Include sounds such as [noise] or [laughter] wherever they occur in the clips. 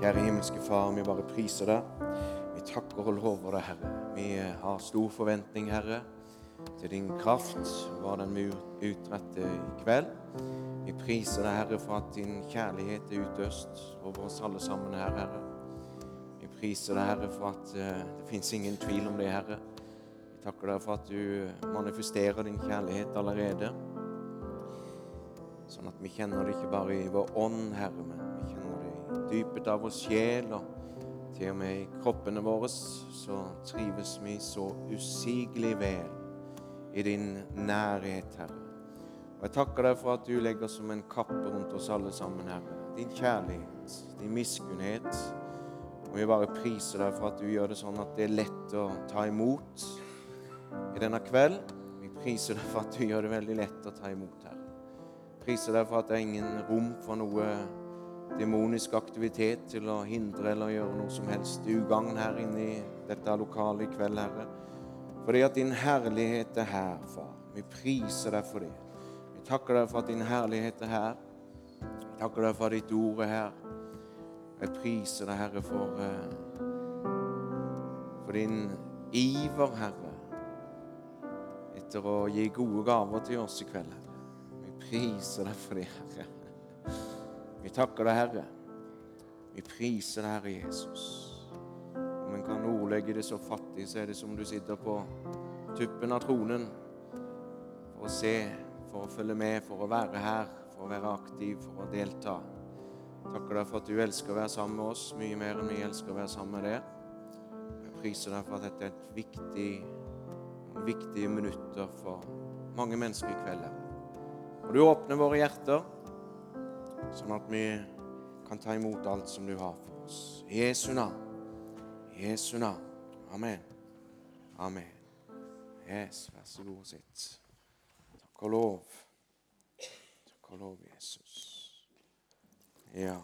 Kjære himmelske Far, vi bare priser deg. Vi takker og lover deg, Herre. Vi har stor forventning, Herre, til din kraft, hva den vil utrette i kveld. Vi priser deg, Herre, for at din kjærlighet er utøst over oss alle sammen her, Herre. Vi priser deg, Herre, for at eh, det fins ingen tvil om det, Herre. Vi takker deg for at du manifesterer din kjærlighet allerede. Sånn at vi kjenner det ikke bare i vår ånd, Herre, men dypet av vår sjel. og til og med i kroppene våre så trives vi så usigelig vel i din nærhet, Herre. Og Jeg takker deg for at du legger som en kappe rundt oss alle sammen, Herre. Din kjærlighet, din miskunnhet. Og vi bare priser deg for at du gjør det sånn at det er lett å ta imot i denne kveld. Vi priser deg for at du gjør det veldig lett å ta imot, Herre. Priser deg for at det er ingen rom for noe demonisk aktivitet til å hindre eller gjøre noe som helst ugagn her inne i dette lokalet i kveld, Herre. Fordi at din herlighet er her, far. Vi priser deg for det. Vi takker deg for at din herlighet er her. Vi takker deg for at ditt ord er her. Jeg priser deg, Herre, for, eh, for din iver, Herre, etter å gi gode gaver til oss i kveld, Herre. Vi priser deg for det, Herre. Vi takker deg, Herre. Vi priser deg, Herre Jesus. Om en kan ordlegge det så fattig, så er det som du sitter på tuppen av tronen for å se, for å følge med, for å være her, for å være aktiv, for å delta. Takker deg for at du elsker å være sammen med oss mye mer enn vi elsker å være sammen med deg. Jeg priser deg for at dette er et viktig, viktige minutter for mange mennesker i kveld. Og du åpner våre hjerter sånn at vi kan ta imot alt som du har for oss. Jesu navn. Jesu navn. Amen. Amen. Yes, vær så god, og sitt. Takk og lov. Takk og lov, Jesus. Ja.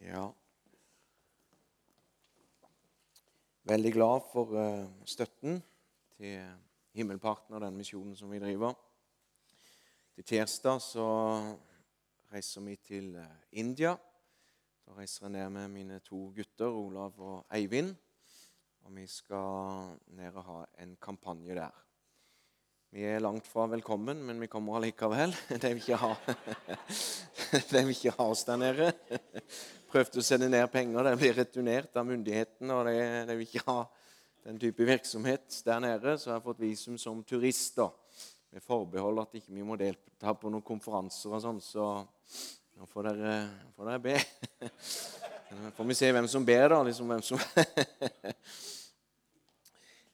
Ja. Veldig glad for uh, støtten til himmelparten av den misjonen som vi driver. Til tirsdag så reiser vi til uh, India. Da reiser jeg ned med mine to gutter, Olav og Eivind. Og vi skal ned og ha en kampanje der. Vi er langt fra velkommen, men vi kommer allikevel. [laughs] De vil ikke ha, [laughs] de vil ikke ha oss der nede. Prøvde å sende ned penger, det blir returnert av myndighetene. og de, de, vil ikke ha den type virksomhet der nede, så jeg har fått visum som turist. da, Med forbehold at ikke vi må delta på noen konferanser og sånn. Så nå får dere, får dere be. Så får vi se hvem som ber, da. liksom hvem som...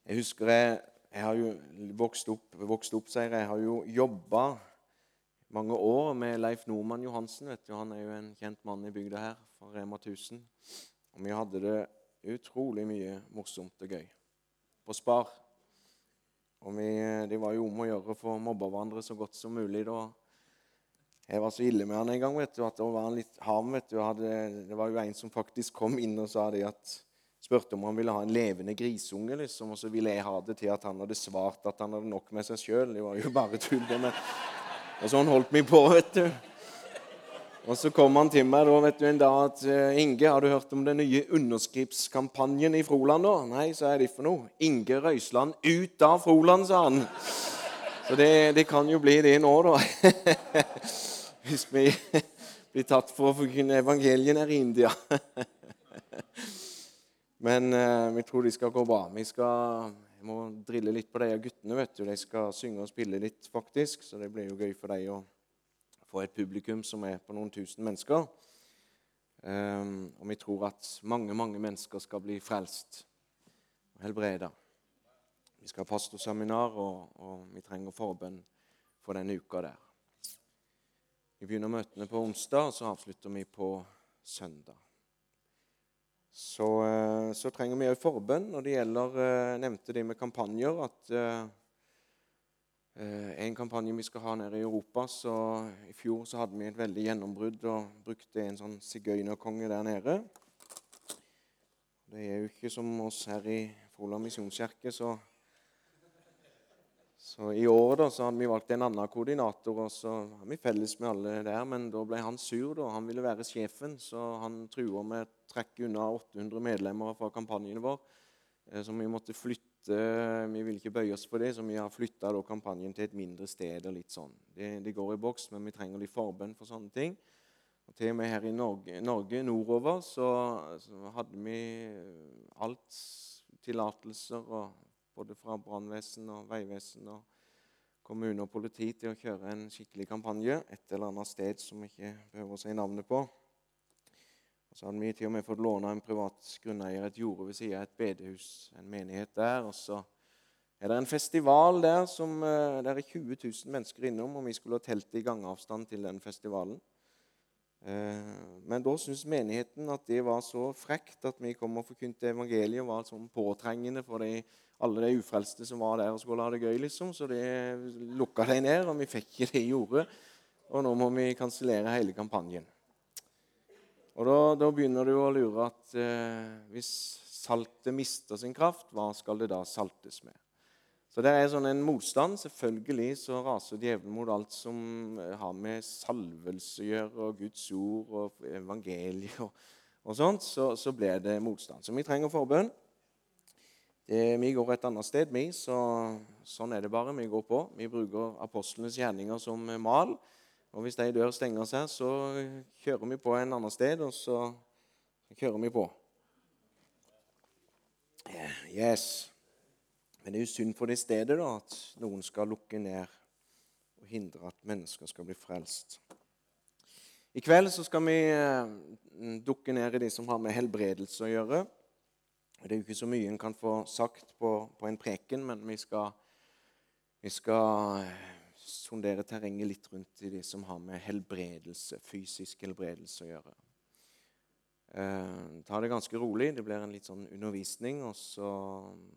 Jeg husker jeg jeg har jo vokst opp, vokst opp sier jeg, jeg har jo jobba mange år med Leif Normann Johansen. vet du, Han er jo en kjent mann i bygda her, fra Rema 1000. Og vi hadde det utrolig mye morsomt og gøy på Spar. Og vi, Det var jo om å gjøre for å mobbe hverandre så godt som mulig. da. Jeg var så ille med han en gang vet du, at det var litt ham. vet du, hadde, Det var jo en som faktisk kom inn og sa det at spurte om han ville ha en levende grisunge, liksom, og så ville jeg ha det til at han hadde svart at han hadde nok med seg sjøl. Og sånn holdt vi på, vet du. Og så kom han til meg da, vet du, en dag at Inge, har du hørt om den nye underskripskampanjen i Froland? da? Nei, sa jeg. Det for noe? Inge Røisland ut av Froland, sa han. Så det, det kan jo bli det nå, da. [laughs] Hvis vi blir tatt for å forkynne her i India. [laughs] Men eh, vi tror de skal gå bra. Vi skal, jeg må drille litt på de guttene. vet du. De skal synge og spille litt, faktisk. Så det blir jo gøy for dem å få et publikum som er på noen tusen mennesker. Um, og vi tror at mange, mange mennesker skal bli frelst og helbreda. Vi skal ha pastorseminar, og, og vi trenger forbønn for den uka der. Vi begynner møtene på onsdag, og så avslutter vi på søndag så, eh, så trenger vi òg forbønn når det gjelder eh, nevnte det med kampanjer. at uh, En kampanje vi skal ha nede i Europa så I fjor så hadde vi et veldig gjennombrudd og brukte en sånn sigøynerkonge der nede. Det er jo ikke som oss her i Froland misjonskirke, så, Så I år da, så hadde vi valgt en annen koordinator, og så var vi felles med alle der. Men da ble han sur. da. Han ville være sjefen, så han trua med å trekke unna 800 medlemmer fra kampanjen vår. som så vi måtte flytte Vi vil ikke bøye oss på det, så vi har flytta kampanjen til et mindre sted. og litt sånn. Det, det, går i boks, men vi trenger litt forbønn for sånne ting. Og til og med her i Norge, Norge nordover så, så hadde vi alt tillatelser både fra brannvesen og veivesen og kommune og politi til å kjøre en skikkelig kampanje et eller annet sted som vi ikke behøver å si navnet på. Og Så hadde vi til og med fått låne en privat grunneier et jorde ved siden av et bedehus, en menighet der. Og så er det en festival der som eh, der er 20 000 mennesker innom, og vi skulle ha telt i gangavstand til den festivalen. Eh, men da syntes menigheten at det var så frekt at vi kom og forkynte evangeliet, var sånn påtrengende for de, alle de ufrelste som var der og skulle ha det gøy. liksom. Så det lukka de ned, og vi fikk ikke det jordet, Og nå må vi kansellere hele kampanjen. Og da, da, begynner du å lure at eh, hvis saltet mister sin kraft, hva skal det da saltes med? Så det er sånn en motstand. Selvfølgelig så raser djevelen mot alt som eh, har med salvelse å gjøre, og Guds ord og evangeliet og, og sånt. Så, så blir det motstand. Så vi trenger forbønn. Det, vi går et annet sted, vi. Så, sånn er det bare. Vi går på. Vi bruker apostlenes gjerninger som mal. Og hvis de dør stenger seg, så kjører vi på en annen sted, og så kjører vi på. Yes. Men det er jo synd for det stedet da, at noen skal lukke ned og hindre at mennesker skal bli frelst. I kveld så skal vi eh, dukke ned i de som har med helbredelse å gjøre. Det er jo ikke så mye en kan få sagt på, på en preken, men vi skal, vi skal eh, sondere terrenget litt rundt i det som har med helbredelse, fysisk helbredelse å gjøre. Eh, ta det ganske rolig. Det blir en litt sånn undervisning, og så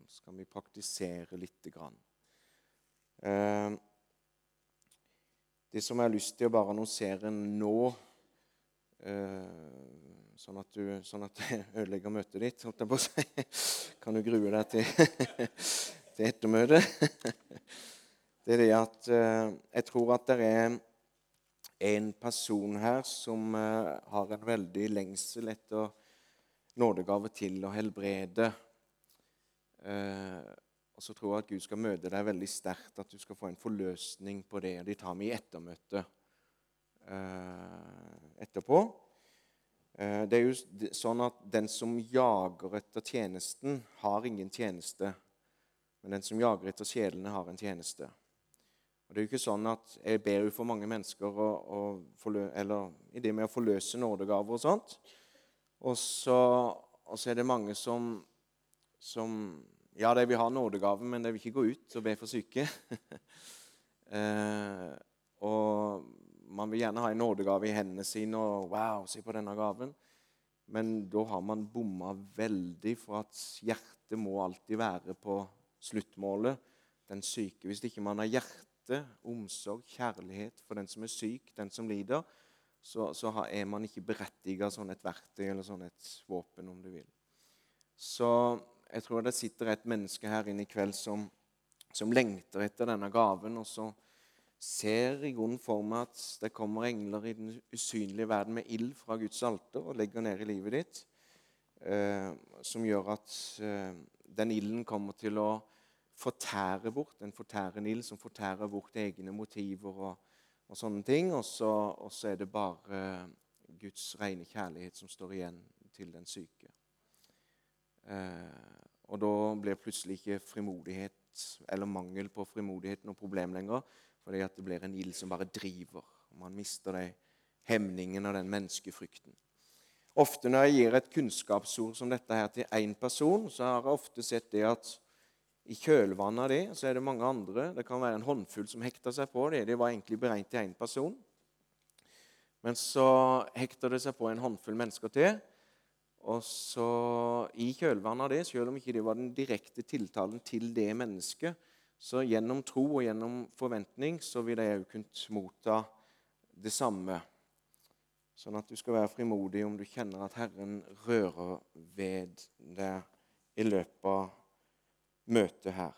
skal vi praktisere lite grann. Eh, det som jeg har lyst til å bare annonsere nå, eh, sånn at, du, sånn at jeg [laughs] ødelegger møtet ditt, holdt jeg på å si [laughs] Kan du grue deg til, [laughs] til ettermøtet? Det er det at eh, jeg tror at det er en person her som uh, har en veldig lengsel etter nådegave til å helbrede. Uh, og så tror jeg at Gud skal møte deg veldig sterkt, at du skal få en forløsning på det. og De tar meg i ettermøte etterpå. Det er jo sånn at Den som jager etter tjenesten, har ingen tjeneste. Men den som jager etter sjelene, har en tjeneste. Og Det er jo ikke sånn at jeg ber jo for mange mennesker å, å forlø, eller i det med å forløse nådegaver og sånt. Og så, og så er det mange som, som Ja, de vil ha nådegave, men de vil ikke gå ut og be for syke. [laughs] eh, og man vil gjerne ha en nådegave i hendene sine og Wow, se på denne gaven. Men da har man bomma veldig, for at hjertet må alltid være på sluttmålet, den syke. Hvis ikke man har hjerte hjerte, omsorg, kjærlighet for den som er syk, den som lider, så, så er man ikke berettiget sånn et verktøy eller sånn et våpen, om du vil. Så jeg tror det sitter et menneske her inne i kveld som, som lengter etter denne gaven, og så ser i grunnen for meg at det kommer engler i den usynlige verden med ild fra Guds alter og legger ned i livet ditt, eh, som gjør at eh, den ilden kommer til å fortærer bort. En fortærende ild som fortærer bort egne motiver og, og sånne ting. Og så, og så, er det bare Guds rene kjærlighet som står igjen til den syke. Eh, og da blir plutselig ikke frimodighet eller mangel på frimodighet noe problem lenger, fordi at det blir en ild som bare driver. og Man mister de hemningene og den menneskefrykten. Ofte når jeg gir et kunnskapsord som dette her til én person, så har jeg ofte sett det at i kjølvannet av det så er det mange andre. Det kan være en håndfull som hekter seg på det. Det var egentlig beregnet til én person. Men så hekter det seg på en håndfull mennesker til. Og så i kjølvannet av det, selv om ikke det var den direkte tiltalen til det mennesket, så gjennom tro og gjennom forventning så vil de òg kunne motta det samme. Sånn at du skal være frimodig om du kjenner at Herren rører ved deg i løpet av møte her.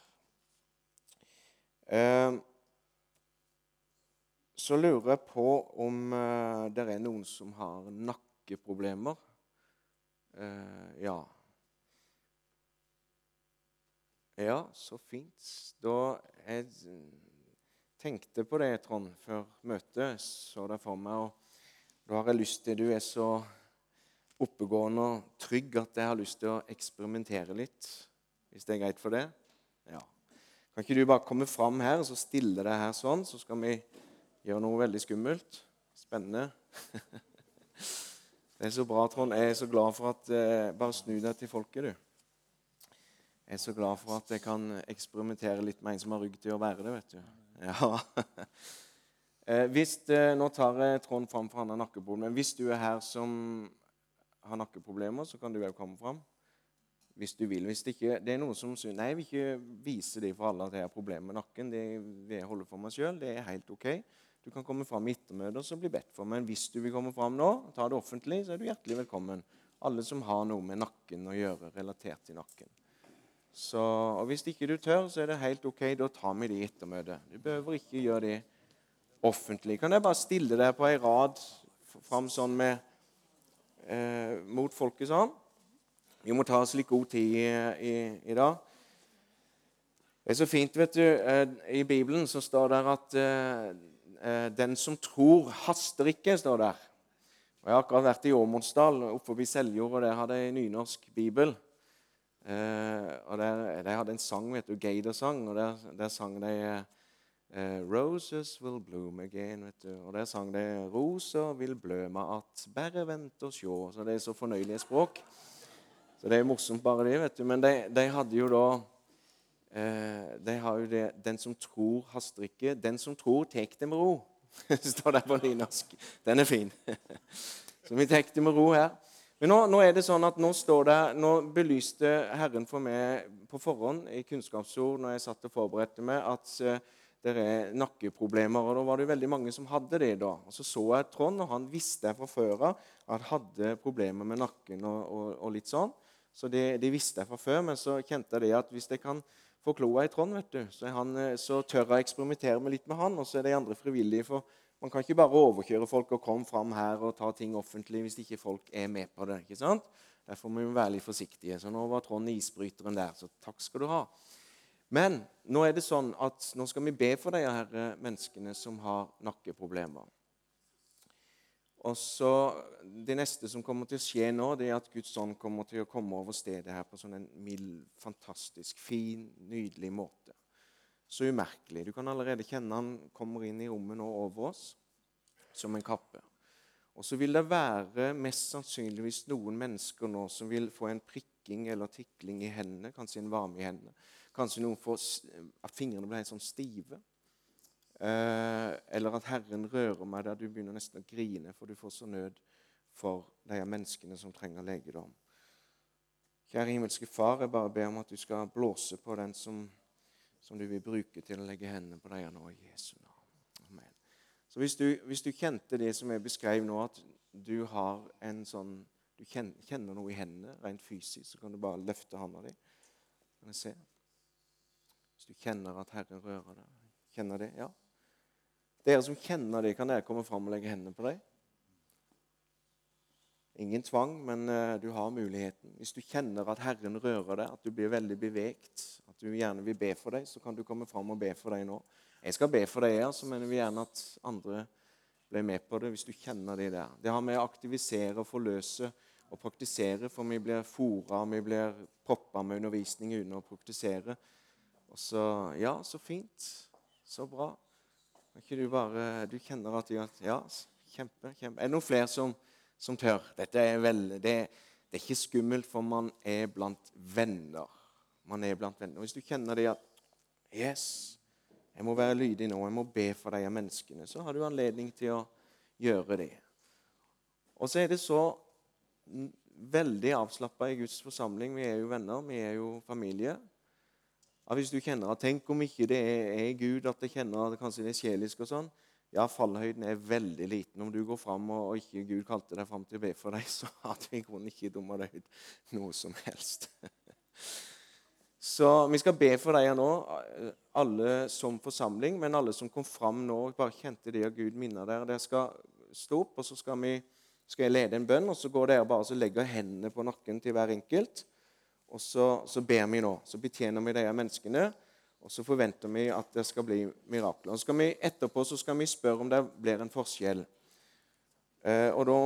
Eh, så lurer jeg på om eh, det er noen som har nakkeproblemer. Eh, ja. Ja, så fint. Da jeg tenkte på det, Trond, før møtet, så det for meg. og Da har jeg lyst til Du er så oppegående og trygg at jeg har lyst til å eksperimentere litt. Hvis det er greit for det? Ja. Kan ikke du bare komme fram her og stille deg her sånn, så skal vi gjøre noe veldig skummelt? Spennende. [laughs] Det er så bra, Trond. Jeg er så glad for at eh, Bare snu deg til folket, du. Jeg er så glad for at jeg kan eksperimentere litt med en som har rygg til å være det. vet du. Ja. [laughs] Eh, hvis, eh, nå tar jeg Trond fram for han har nakkeproblemer. hvis du er her som har nakkeproblemer, så kan du òg komme fram. Hvis du vil. Hvis det ikke det er noen som sier nei, jeg vil ikke vise det for alle at jeg har problemer med nakken. Det vil jeg holde for meg sjøl. Det er helt ok. Du kan komme fram i ettermøtet og bli bedt for. Men hvis du vil komme fram nå, ta det offentlig, så er du hjertelig velkommen. Alle som har noe med nakken å gjøre, relatert til nakken. Så, og Hvis ikke du tør, så er det helt ok. Da tar vi det i ettermøtet. Du behøver ikke gjøre det offentlig. Kan jeg bare stille deg på ei rad fram sånn med eh, mot folket sånn. Vi må ta oss litt god tid i, i, i, dag. Det er så fint, vet du. Eh, I Bibelen så står det at eh, eh 'den som tror, haster ikke', står der. Og Jeg har akkurat vært i Åmotsdal, oppe forbi Seljord, og der hadde jeg nynorsk bibel. Og der, De hadde en sang, vet du, Geidersang, og der, der sang de 'Roses will bloom again'. vet du. Og Der sang de 'Roser vil bløme at, bare vent og sjå'. Så Det er så fornøyelige språk. Så det er morsomt, bare det. vet du. Men de, de hadde jo da uh, De har jo det 'Den som tror, haster ikke'. 'Den som tror, tek det med ro'. [laughs] står der på nynorsk. Den er fin. [laughs] så vi tek det med ro her. Men nå, nå, er det sånn at nå, står det, nå belyste Herren for meg på forhånd i kunnskapsord når jeg satt og forberedte meg, at uh, det er nakkeproblemer. og Da var det jo veldig mange som hadde det. da. Og Så så jeg Trond, og han visste fra før av at han hadde problemer med nakken. og, og, og litt sånn. Så det, det, visste jeg fra før, men så kjente jeg det at hvis jeg kan få kloa i Trond, vet du, så, han, så, tør jeg eksperimentere med litt med han, og så er de andre frivillige. for man kan ikke bare overkjøre folk og komme fram her og ta ting offentlig hvis ikke folk er med på det. ikke sant? Derfor må vi være litt forsiktige. Så nå var Trond isbryteren der, så takk skal du ha. Men nå er det sånn at nå skal vi be for de her menneskene som har nakkeproblemer. Og så Det neste som kommer til å skje nå, det er at Guds ånd kommer til å komme over stedet her på sånn en mild, fantastisk, fin, nydelig måte. Så umerkelig. Du kan allerede kjenne han kommer inn i rommet nå over oss som en kappe. Og så vil det være mest sannsynligvis noen mennesker nå som vil få en prikking eller tikling i hendene, kanskje en varme i hendene. Kanskje noen får at fingrene blir helt sånn stive. Eh, eller at Herren rører meg der du begynner nesten å grine, for du får så nød for de menneskene som trenger legedom. Kjære himmelske Far, jeg bare ber om at du skal blåse på den som, som du vil bruke til å legge hendene på deg nå, i Jesu navn. Amen. Så hvis du, hvis du kjente det som jeg beskrev nå, at du har en sånn du kjenner noe i hendene rent fysisk, så kan du bare løfte hånda di. Kan jeg se? Hvis du kjenner at Herren rører deg. Kjenner det? Ja. Dere som kjenner dem, kan dere komme fram og legge hendene på deg? Ingen tvang, men uh, du har muligheten. Hvis du kjenner at Herren rører deg, at du blir veldig bevegt, at du gjerne vil be for deg, så kan du komme fram og be for deg nå. Jeg skal be for deg, ja, så mener vi gjerne at andre blir med på det hvis du kjenner de der. Det har med å aktivisere forløse og praktisere, for vi blir fora, vi blir proppa med undervisning uten å praktisere. Og så Ja, så fint. Så bra. Kan ikke du bare Du kjenner at Ja, kjempe, kjempe. Er det noen flere som, som tør? Dette er veldig det, det, er ikke skummelt, for man er blant venner. Man er blant venner. Hvis du kjenner det at Yes, jeg må være lydig nå. Jeg må be for de menneskene. Så har du anledning til å gjøre det. Og så er det så veldig avslappa i Guds forsamling. Vi er jo venner, vi er jo familie at hvis du kjenner at Tenk om ikke det er, Gud, at jeg kjenner at kanskje det er sjelisk og sånn. Ja, fallhøyden er veldig liten. Om du går fram og, og ikke Gud kalte deg fram til å be for deg, [laughs] så hadde vi i grunnen ikke dumma deg ut noe som helst. [laughs] Så vi skal be for deg nå, alle som forsamling, men alle som kom fram nå og bare kjente det av Gud minner dere. Dere skal stå opp, og så skal, vi, skal jeg lede en bønn, og så går dere bare og legger hendene på nakken til hver enkelt. Og så, så ber vi nå. Så betjener vi de menneskene. Og så forventer vi at det skal bli mirakler. Og skal vi, etterpå så skal vi spørre om det blir en forskjell. Eh, og da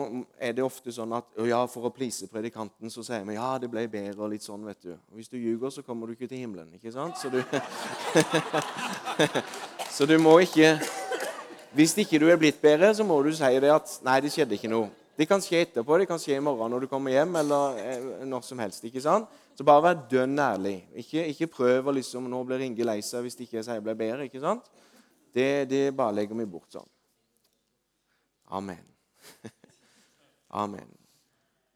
er det ofte sånn at ja, for å please predikanten så sier vi ja, det ble bedre. og litt sånn, vet du. Og Hvis du ljuger, så kommer du ikke til himmelen. ikke sant? Så du, [laughs] så du må ikke Hvis ikke du er blitt bedre, så må du si det at nei, det skjedde ikke noe. Det kan skje etterpå, det kan skje i morgen når du kommer hjem, eller eh, når som helst. ikke sant? Så bare vær dønn ærlig. Ikke, ikke prøv å liksom Nå blir Inge lei seg hvis ikke jeg sier det blir bedre. ikke sant? Det, det bare legger vi bort sånn. Amen. [laughs] Amen.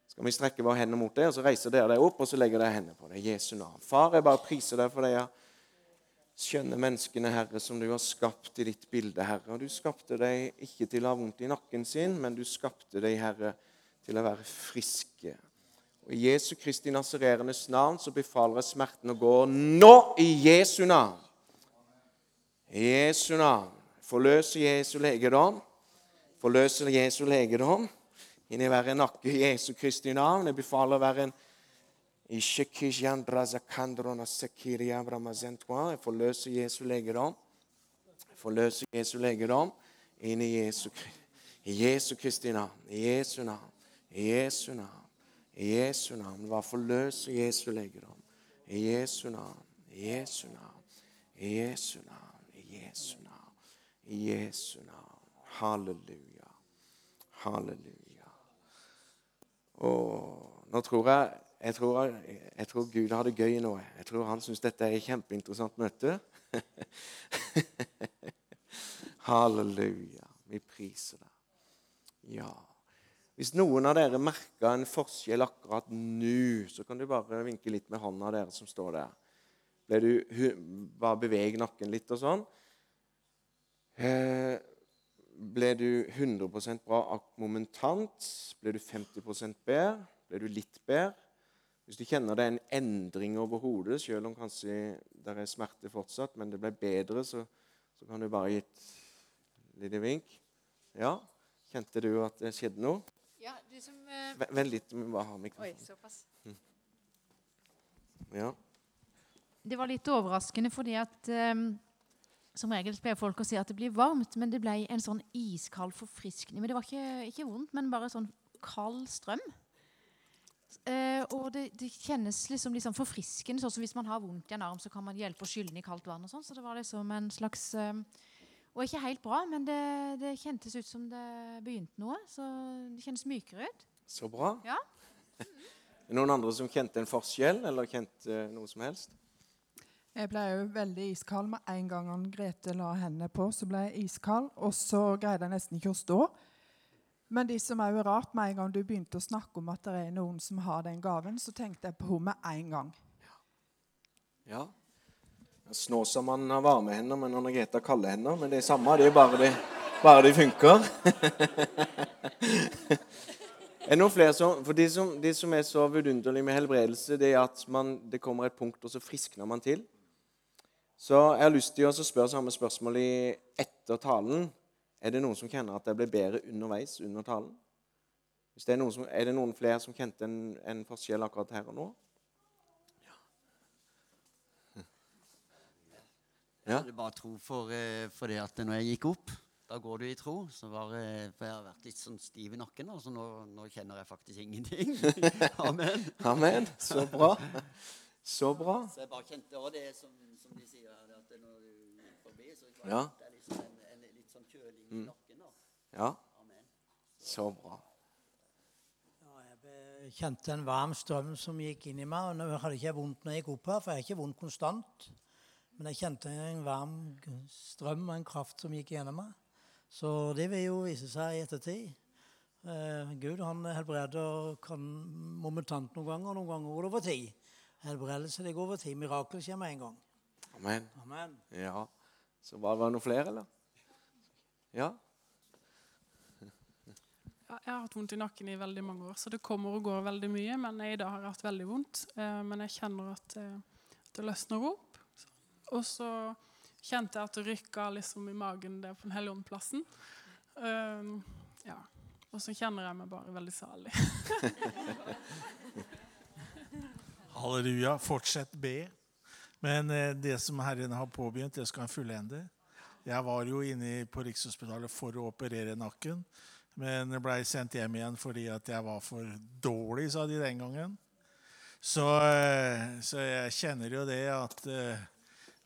Skal vi strekke våre hender mot deg, og så reiser dere deg opp og så legger dere hendene på deg. Jesu navn. Far, jeg bare priser deg for de skjønne menneskene, Herre, som du har skapt i ditt bilde, Herre. Og du skapte dem ikke til å ha vondt i nakken sin, men du skapte dem, Herre, til å være friske. Og I Jesu Kristi nasererenes navn så befaler jeg smerten å gå nå i Jesu navn. I Jesu navn. Forløse Jesu legedom. Forløse Jesu legedom inni hver nakke i Jesu Kristi navn. Jeg befaler være en jeg forløser Jesu legedom. Jeg forløser Jesu legedom inn i Jesu, i Jesu Kristi navn. I Jesu navn. I Jesu navn. I Jesu navn. Hva forløser Jesu legedom? I Jesu navn. I Jesu navn. I Jesu navn. I Jesu navn. I Jesu navn. Halleluja. Halleluja. Og nå tror jeg jeg tror, jeg tror, Gud har det gøy nå. Jeg tror han syns dette er et kjempeinteressant møte. [laughs] Halleluja. Vi priser deg. Ja. Hvis noen av dere merker en forskjell akkurat nå, så kan du bare vinke litt med hånda, dere som står der. Ble du, bare beveg nakken litt og sånn. Eh, ble du 100% bra momentant? Ble du 50% bedre? Ble du litt bedre? Hvis du kjenner det er en endring over hodet, selv om kanskje det er smerte fortsatt, men det ble bedre, så, så kan du bare gi et lite vink. Ja? Kjente du at det skjedde noe? Ja, du som... Uh... Vent litt, vi bare ha mikrofonen. Oi, såpass. Mm. Ja. Det var litt overraskende fordi at um, Som regel pleier folk å si at det blir varmt, men det ble en sånn iskald forfriskning. Men det var ikke, ikke vondt, men bare sånn kald strøm. Uh, og det, det, kjennes liksom, liksom forfriskende. Sånn som hvis man har vondt i en arm, så kan man hjelpe å skylle den i kaldt vann. og sånn, Så det var liksom en slags eh, og ikke helt bra, men det, det, kjentes ut som det begynte noe. Så det kjennes mykere ut. Så bra. Ja. er det noen andre som kjente en forskjell, eller kjente noe som helst? Jeg ble jo veldig iskald med en gang Grete la hendene på. Så ble jeg iskald, og så greide jeg nesten ikke å stå. Men det som er jo rart, med en gang du begynte å snakke om at det er noen som har den gaven, så tenkte jeg på henne med en gang. Ja. Snåsamannen har varme hender, men Anna-Grete har kalde hender. Men det er samme, det er bare det, bare det funker. [laughs] er noen flere som, for det som, det som er så vidunderlig med helbredelse, det er at man, det kommer et punkt, og så friskner man til. Så jeg har lyst til å spørre samme spørsmål etter talen. Er det noen som kjenner at det ble bedre underveis under talen? Det er, som, er, det noen flere som kjente en, en forskjell akkurat her og nå? Ja. Jeg bare tro for, eh, for, det at når jeg gikk opp, da går du i tro. Så var, for jeg har vært litt sånn stiv i nakken, så nå, nå kjenner jeg faktisk ingenting. [laughs] Amen. Amen. Så bra. Så bra. Så jeg bare kjente også det som, som de sier her, at når du gikk forbi, så bare, ja. det liksom en, en, litt sånn kjøling i mm. Ja. Så bra. Ja, jeg kjente en varm strøm som gikk inn i meg. og Nå hadde ikke jeg vondt når jeg gikk opp her, for jeg har ikke vondt konstant. Men jeg kjente en varm strøm og en kraft som gikk gjennom meg. Så det vil jo vise seg i ettertid. Eh, Gud han helbreder kan momentant noen ganger, og noen ganger går det over tid. Helbredelse det går over tid. Mirakel skjer med en gang. Amen. Amen. Ja. Så var det noen flere, eller? Ja? Ja, jeg har hatt vondt i nakken i veldig mange år, så det kommer og går veldig mye. Men jeg i dag har hatt veldig vondt. Eh, men jeg kjenner at eh, det løsner opp. Og så kjente jeg at det rykka liksom i magen der på Den hellige ånd-plassen. Um, ja. Og så kjenner jeg meg bare veldig salig. [laughs] Halleluja. Fortsett be. Men eh, det som Herren har påbegynt, det skal han fullende. Jeg var jo inne på Rikshospitalet for å operere nakken, men blei sendt hjem igjen fordi at jeg var for dårlig, sa de den gangen. Så, eh, så jeg kjenner jo det at eh,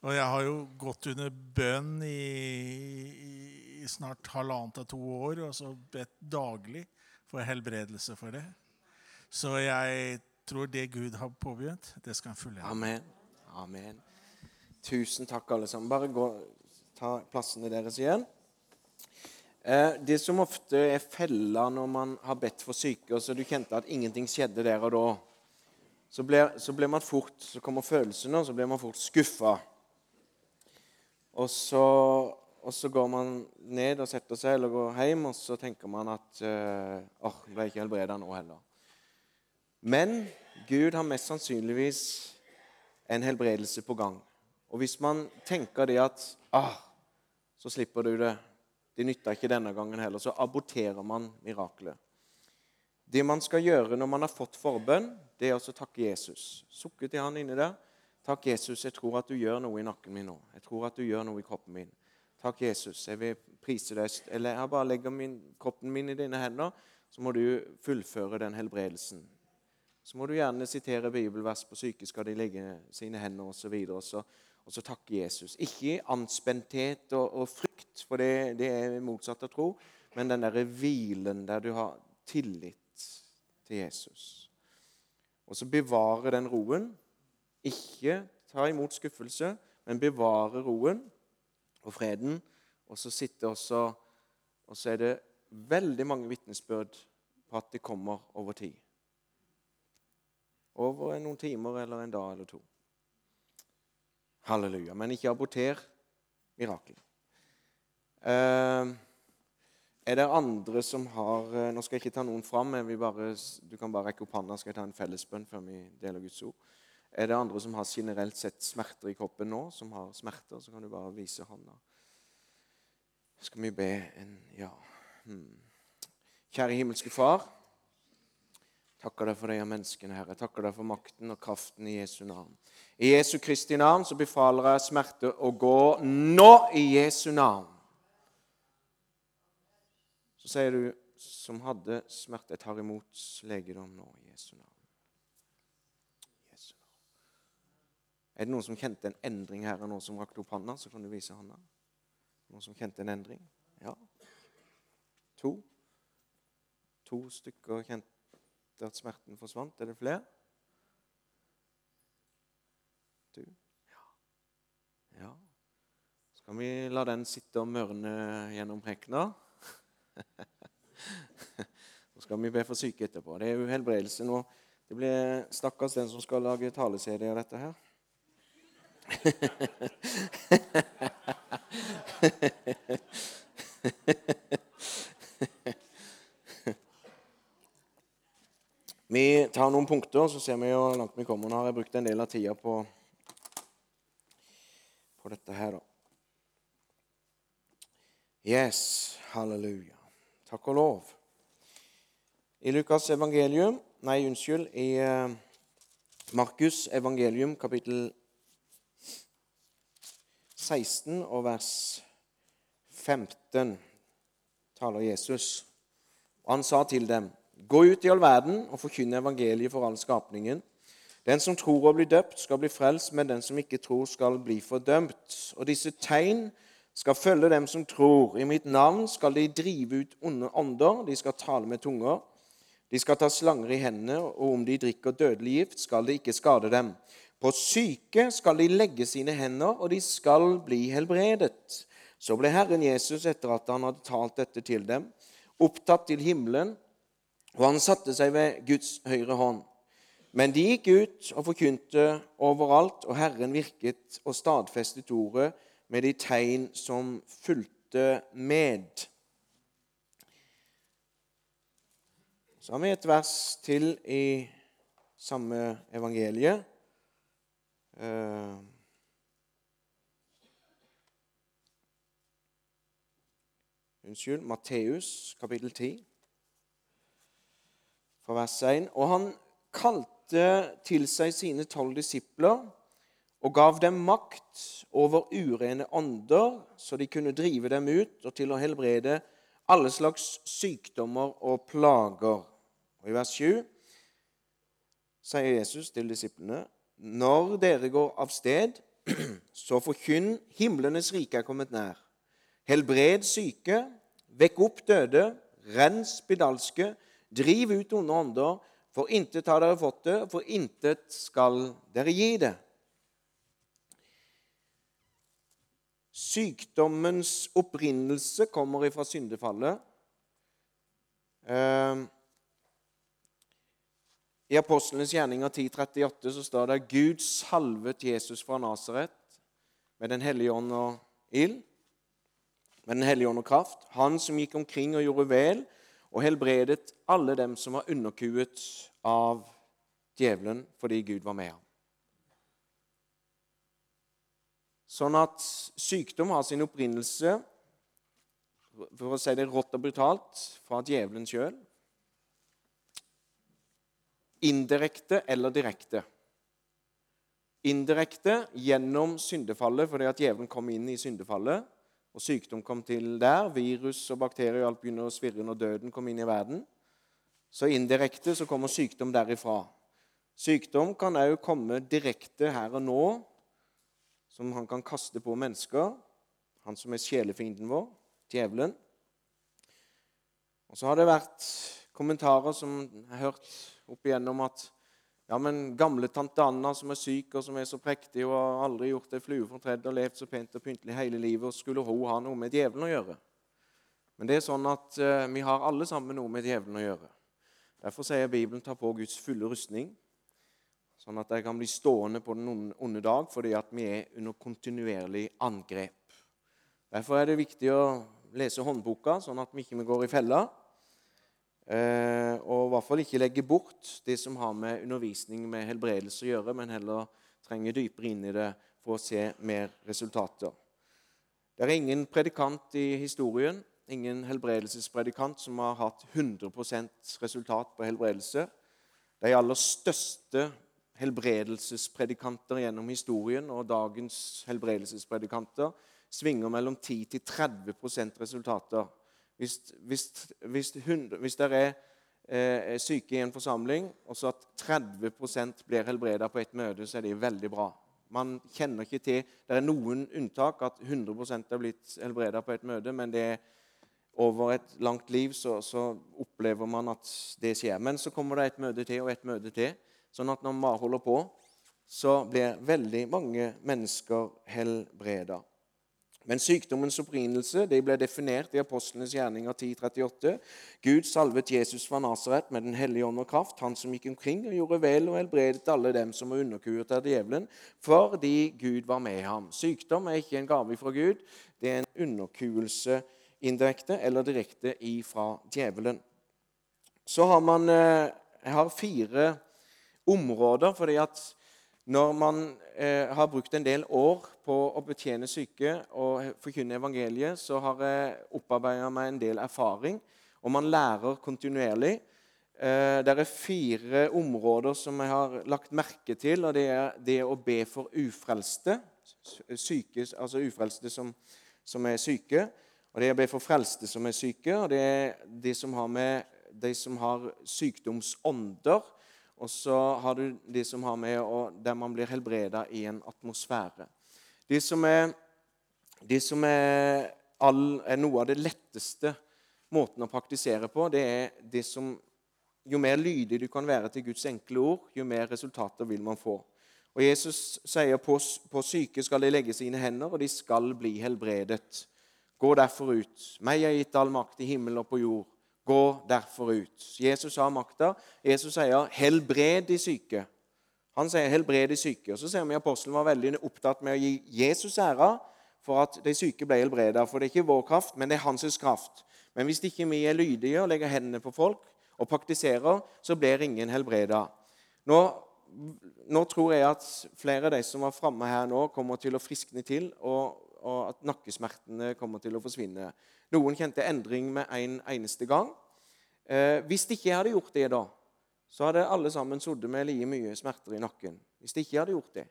Og jeg har jo gått under bønn i, i snart halvannet av to år, og så bedt daglig for helbredelse for det. Så jeg tror det Gud har påbegynt, det skal han fullende. Amen. Amen. Tusen takk, alle sammen. Bare gå, ta plassene deres igjen. Eh, det som ofte er fella når man har bedt for syke, og så du kjente at ingenting skjedde der og da, så blir, så blir man fort, så kommer følelsene, og så blir man fort skuffa. Og så, og så går man ned og setter seg eller går hjem, og så tenker man at eh, åh, uh, ble ikke helbreda nå heller. Men Gud har mest sannsynligvis en helbredelse på gang. Og hvis man tenker det at ah, så slipper du det, det nytter ikke denne gangen heller, så aborterer man mirakelet. Det man skal gjøre når man har fått forbønn, det er å takke Jesus. Sukke til han inni der. Takk, Jesus, jeg tror at du gjør noe i nakken min nå. Jeg tror at du gjør noe i kroppen min. Takk, Jesus, jeg vil prise deg. Eller jeg bare legger min, kroppen min i dine hender, så må du fullføre den helbredelsen. Så må du gjerne sitere bibelvers på syke skal de legge sine hender osv. Og, så og så takke Jesus. Ikke anspenthet og, og frykt, for det, det er motsatt av tro, men den derre hvilen der du har tillit til Jesus. Og så bevare den roen. Ikke ta imot skuffelse, men bevare roen og freden. Og så sitte også Og så er det veldig mange vitnesbyrd på at det kommer over tid. Over noen timer eller en dag eller to. Halleluja. Men ikke aborter mirakel. Uh, er det andre som har eh, Nå skal jeg ikke ta noen fram. Bare, du kan bare rekke opp hånda, skal jeg ta en fellesbønn før vi deler Guds ord. Er det andre som har generelt sett smerter i kroppen nå, som har smerter, så kan du bare vise hånda. Skal vi be en Ja. Hmm. Kjære himmelske Far. Takker deg for de menneskene, Herre. Takker deg for makten og kraften i Jesu navn. I Jesu Kristi navn så befaler jeg smerte å gå nå i Jesu navn. Så sier du som hadde smerte, tar imot legedom nå i Jesu navn. Jesu navn. Er det noen som kjente en endring her, og noen som rakte opp hånda, så kan du vise hånda. Noen som kjente en endring? Ja. To. To stykker kjente at smerten forsvant. Er det flere? Du? Ja. ja. Skal vi la den sitte og mørne gjennom prekena? Så [laughs] skal vi be for syke etterpå. Det er jo helbredelse nå. Det blir stakkars den som skal lage taleserie av dette her. [laughs] Vi tar noen punkter, så ser vi hvor langt vi kommer. Nå har jeg brukt en del av tida på, på dette her, da. Yes, halleluja. Takk og lov. I Lukas evangelium Nei, unnskyld. I uh, Markus evangelium kapittel 16 og vers 15 taler Jesus. Han sa til dem, Gå ut i all verden og forkynne evangeliet for all skapningen. Den som tror og blir døpt, skal bli frelst, men den som ikke tror, skal bli fordømt. Og disse tegn skal følge dem som tror. I mitt navn skal de drive ut onde ånder, de skal tale med tunger. De skal ta slanger i hendene, og om de drikker dødelig gift, skal det ikke skade dem. På syke skal de legge sine hender, og de skal bli helbredet. Så ble Herren Jesus, etter at han hadde talt dette til dem, opptatt til himmelen, og han satte seg ved Guds høyre hånd. Men de gikk ut og forkynte overalt, og Herren virket og stadfestet ordet med de tegn som fulgte med. Så har vi et vers til i samme evangelie. eh, Unnskyld. Matteus kapittel 10, fra vers 1. Og han kalte til seg sine tolv disipler og gav dem makt over urene ånder, så de kunne drive dem ut, og til å helbrede alle slags sykdommer og plager. Og I vers 7 sier Jesus til disiplene.: Når dere går av sted, [clears throat] så forkynn himlenes rike er kommet nær. Helbred syke, vekk opp døde, rens spedalske, driv ut onde ånder. For intet har dere fått det, for intet skal dere gi det. Sykdommens opprinnelse kommer ifra syndefallet. Eh, I Apostlenes gjerninger 10.38 så står det Gud salvet Jesus fra Nasaret med Den hellige ånd og ild, med Den hellige ånd og kraft. Han som gikk omkring og gjorde vel og helbredet alle dem som var underkuet av djevelen fordi Gud var med ham. Sånn at sykdom har sin opprinnelse, for å si det rått og brutalt, fra djevelen sjøl. Indirekte eller direkte. Indirekte gjennom syndefallet, fordi at djevelen kom inn i syndefallet. Og sykdom kom til der. Virus og bakterier og alt begynner å svirre når døden kom inn i verden. Så indirekte så kommer sykdom derifra. Sykdom kan òg komme direkte her og nå, som han kan kaste på mennesker. Han som er sjelefienden vår, djevelen. Og så har det vært kommentarer som jeg har hørt opp igjennom at ja, men gamle tante Anna som er syk og som er så prektig og har aldri gjort ei flue fortredd og levd så pent og pyntelig hele livet, og skulle hun ha noe med djevelen å gjøre? Men det er sånn at eh, vi har alle sammen noe med djevelen å gjøre. Derfor sier Bibelen ta på Guds fulle rustning, sånn at de kan bli stående på den onde dag fordi at vi er under kontinuerlig angrep. Derfor er det viktig å lese håndboka, sånn at vi ikke går i fella. Eh, og i hvert fall ikke legge bort det som har med undervisning med helbredelse å gjøre, men heller trenge dypere inn i det for å se mer resultater. Det er ingen predikant i historien, ingen helbredelsespredikant, som har hatt 100% resultat på helbredelse. De aller største helbredelsespredikanter gjennom historien og dagens helbredelsespredikanter svinger mellom 10 til 30% resultater. Hvis, hvis, hvis, 100, hvis det er eh, syke i en forsamling, og så at 30% blir helbreda på ett møte, så er det veldig bra. Man kjenner ikke til Det er noen unntak, at 100 er blitt helbreda på ett møte, men det er over et langt liv så, så, opplever man at det skjer. Men så kommer det et møte til og et møte til. Sånn at når man holder på, så blir veldig mange mennesker helbreda. Men sykdommens opprinnelse de ble definert i apostlenes gjerninger 10.38. Gud salvet Jesus fra Nasaret med Den hellige ånd og kraft, han som gikk omkring og gjorde vel og helbredet alle dem som var underkuet av djevelen, fordi Gud var med ham. Sykdom er ikke en gave fra Gud, det er en underkuelse indirekte eller direkte ifra djevelen. Så har man eh, har fire områder, fordi at når man eh, har brukt en del år på å betjene syke og forkynne evangeliet, så har jeg opparbeida meg en del erfaring, og man lærer kontinuerlig. Eh, det er fire områder som jeg har lagt merke til, og det er det å be for ufrelste. Syke, altså ufrelste som, som er syke. Og det er å be for frelste som er syke, og det er de som har med de som har sykdomsånder og så har du de som har med og der man blir helbreda i en atmosfære. De som er, de som er, all, er noe av det letteste måten å praktisere på, det er de som Jo mer lydig du kan være til Guds enkle ord, jo mer resultater vil man få. Og Jesus sier på, på syke skal de legge sine hender, og de skal bli helbredet. Gå derfor ut. Meg er gitt all makt i himmel og på jord. Gå derfor ut. Jesus har makta. Jesus sier 'helbred de syke'. Han sier 'helbred de syke'. Og Så ser vi apostelen var veldig opptatt med å gi Jesus æra for at de syke ble helbreda. For det er ikke vår kraft, men det er hans kraft. Men hvis ikke vi er lydige og legger hendene på folk og praktiserer, så blir ingen helbreda. Nå nå tror jeg at flere av de som var framme her nå, kommer til å friskne til, og, og at nakkesmertene kommer til å forsvinne. Noen kjente endring med en eneste gang. Eh, hvis ikke jeg hadde gjort det, da, så hadde alle sammen sittet med like mye smerter i nakken. Hvis ikke jeg hadde gjort det.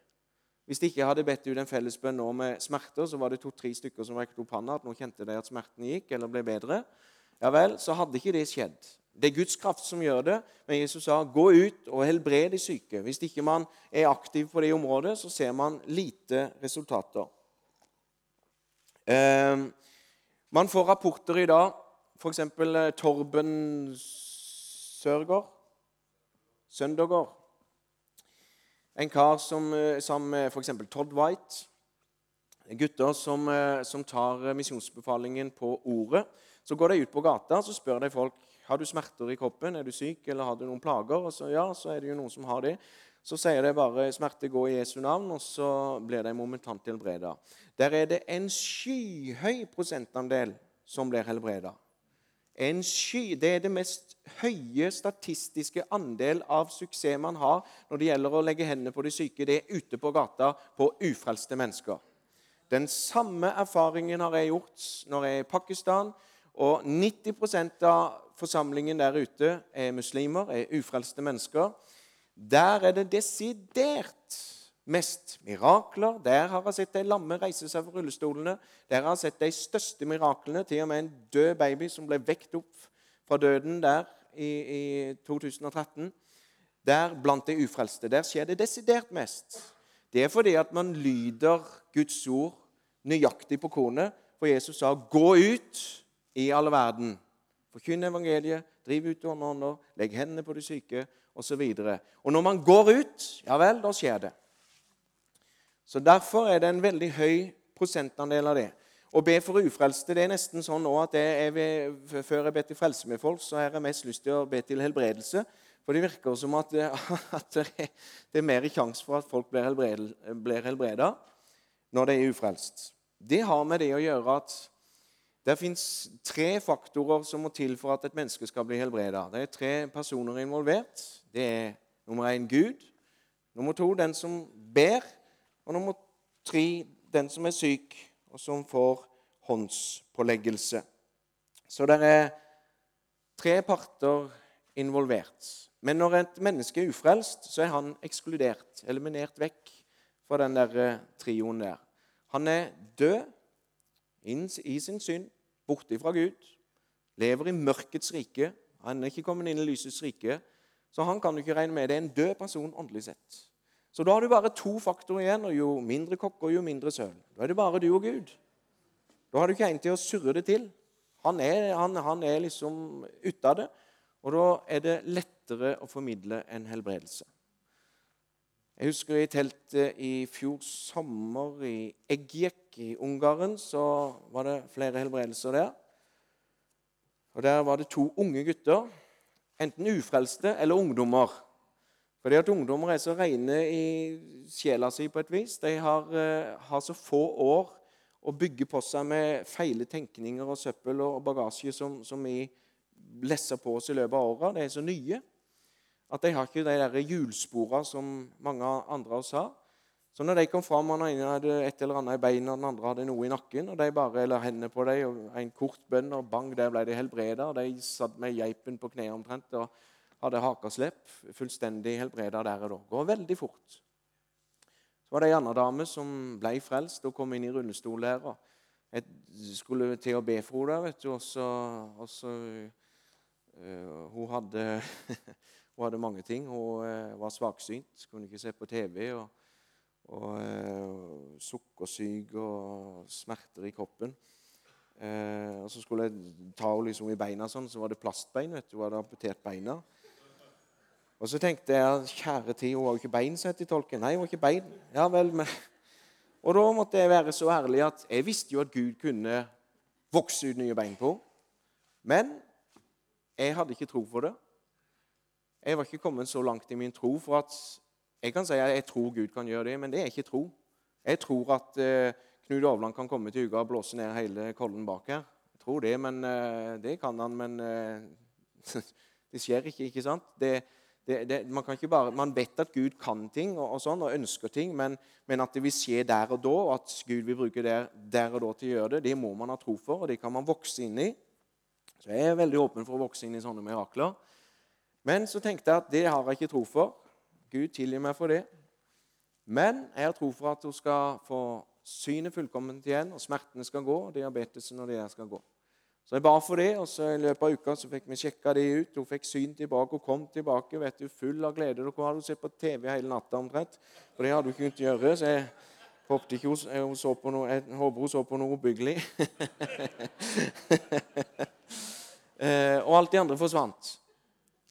Hvis ikke jeg hadde bedt ut en fellesbønn nå med smerter, så var det to-tre stykker som rekte opp handa at nå kjente de at smerten gikk eller ble bedre. Ja vel, så hadde ikke det skjedd. Det er Guds kraft som gjør det. Men Jesus sa gå ut og helbred de syke. Hvis ikke man er aktiv på det området, så ser man lite resultater. Eh, man får rapporter i dag, f.eks. Eh, Torben Sørgaard Søndager. En kar som, eh, med f.eks. Todd White. Gutter som, eh, som tar misjonsbefalingen på ordet. Så går de ut på gata så spør de folk har du smerter i kroppen, er du syk eller har du noen plager. Og så, ja, så er det jo noen som har det. Så sier de bare 'smerte gå i Jesu navn', og så blir de momentant helbreda. Der er det en skyhøy prosentandel som blir helbreda. Sky, det er det mest høye statistiske andel av suksess man har når det gjelder å legge hendene på de syke. Det er ute på gata på ufrelste mennesker. Den samme erfaringen har jeg gjort når jeg er i Pakistan. Og 90% av forsamlingen der ute er muslimer, er ufrelste mennesker. Der er det desidert mest mirakler. Der har jeg sett de lamme reise seg fra rullestolene. Der har jeg sett de største miraklene. Til og med en død baby som ble vekt opp fra døden der i, i 2013. Der blant de ufrelste. Der skjer det desidert mest. Det er fordi at man lyder Guds ord nøyaktig på kornet. For Jesus sa 'gå ut' i all verden. Forkynn evangeliet, driv ut ånder, legg hendene på de syke osv. Og, og når man går ut, ja vel, da skjer det. Så Derfor er det en veldig høy prosentandel av det. Å be for ufrelste det er nesten sånn nå at jeg vil, før jeg ber til frelse med folk, så har jeg mest lyst til å be til helbredelse. For det virker som at, [laughs] at det er mer sjanse for at folk blir helbreda når de er ufrelst. Det har med det å gjøre at det fins tre faktorer som må til for at et menneske skal bli helbreda. Det er tre personer involvert. Det er nummer én Gud, nummer to den som ber, og nummer tre den som er syk, og som får håndspåleggelse. Så det er tre parter involvert. Men når et menneske er ufrelst, så er han ekskludert, eliminert vekk fra den der eh, trioen der. Han er død i sin synd borte fra Gud, lever i mørkets rike. Han er ikke kommet inn i lysets rike, så han kan du ikke regne med. Det er en død person åndelig sett. Så da har du bare to faktorer igjen, og jo mindre kokker, jo mindre søl. Da er det bare du og Gud. Da har du ikke en til å surre det til. Han er, han, han er liksom ute av det, og da er det lettere å formidle en helbredelse. Jeg husker i teltet i fjor sommer i Egjek i Ungarn, så var det flere helbredelser der. Og Der var det to unge gutter, enten ufrelste eller ungdommer. Fordi at ungdommer er så rene i sjela si på et vis. De har, uh, har så få år å bygge på seg med feile tenkninger og søppel og bagasje som, som vi lesser på oss i løpet av åra. De er så nye. At de har ikke de der hjulsporene som mange andre av oss har. Så når de kom fram, og den ene hadde et eller annet i beina, og den andre hadde noe i nakken, og de bare la hendene på dem, og en kort bønn, og bang, der ble de helbreda. De satt med geipen på kneet omtrent og hadde hakaslepp. Fullstendig helbreda der og da. Går veldig fort. Så var det ei anna dame som ble frelst og kom inn i rullestol der. og Jeg skulle til å be for henne, vet du, og så, og uh, Hun hadde [laughs] Hun hadde mange ting. Hun eh, var svaksynt, kunne ikke se på TV. og, og eh, Sukkersyk og smerter i kroppen. Eh, og Så skulle jeg ta henne liksom i beina, sånn, så var det plastbein. vet du, Hun hadde amputert beina. Og så tenkte jeg kjære tid, hun har jo ikke bein, sa til tolken. Nei, hun har ikke bein. Ja vel, men... [laughs] Og da måtte jeg være så ærlig at jeg visste jo at Gud kunne vokse ut nye bein på Men jeg hadde ikke tro for det. Jeg var ikke kommet så langt i min tro for at jeg kan si at jeg tror Gud kan gjøre det, men det er ikke tro. Jeg tror at uh, Knut Avland kan komme til uka og blåse ned hele kollen bak her. Jeg tror det, men uh, det kan han, men uh, [laughs] det skjer ikke. ikke sant? Det, det, det, man, bare, man vet at Gud kan ting og, og sånn, og ønsker ting, men, men, at det vil skje der og da, og at Gud vil bruke det der og da til å gjøre det, det må man ha tro for, og det kan man vokse inn i. Så jeg er veldig åpen for å vokse inn i sånne mirakler. Men så tenkte jeg at det har jeg ikke tro for. Gud tilgir meg for det. Men jeg har tro for at hun skal få synet fullkomment igjen, og smertene skal gå, og diabetesen og det der skal gå. Så jeg ba for det, og så i løpet av uka så fikk vi sjekka det ut. Hun fikk syn tilbake og kom tilbake vet du, full av glede. Dere hadde sett på TV hele natta omtrent, for det hadde hun kunnet gjøre. Så jeg håpte ikke hun, hun så på noe, jeg håper hun så på noe ubyggelig. [laughs] Eh, og alt de andre forsvant.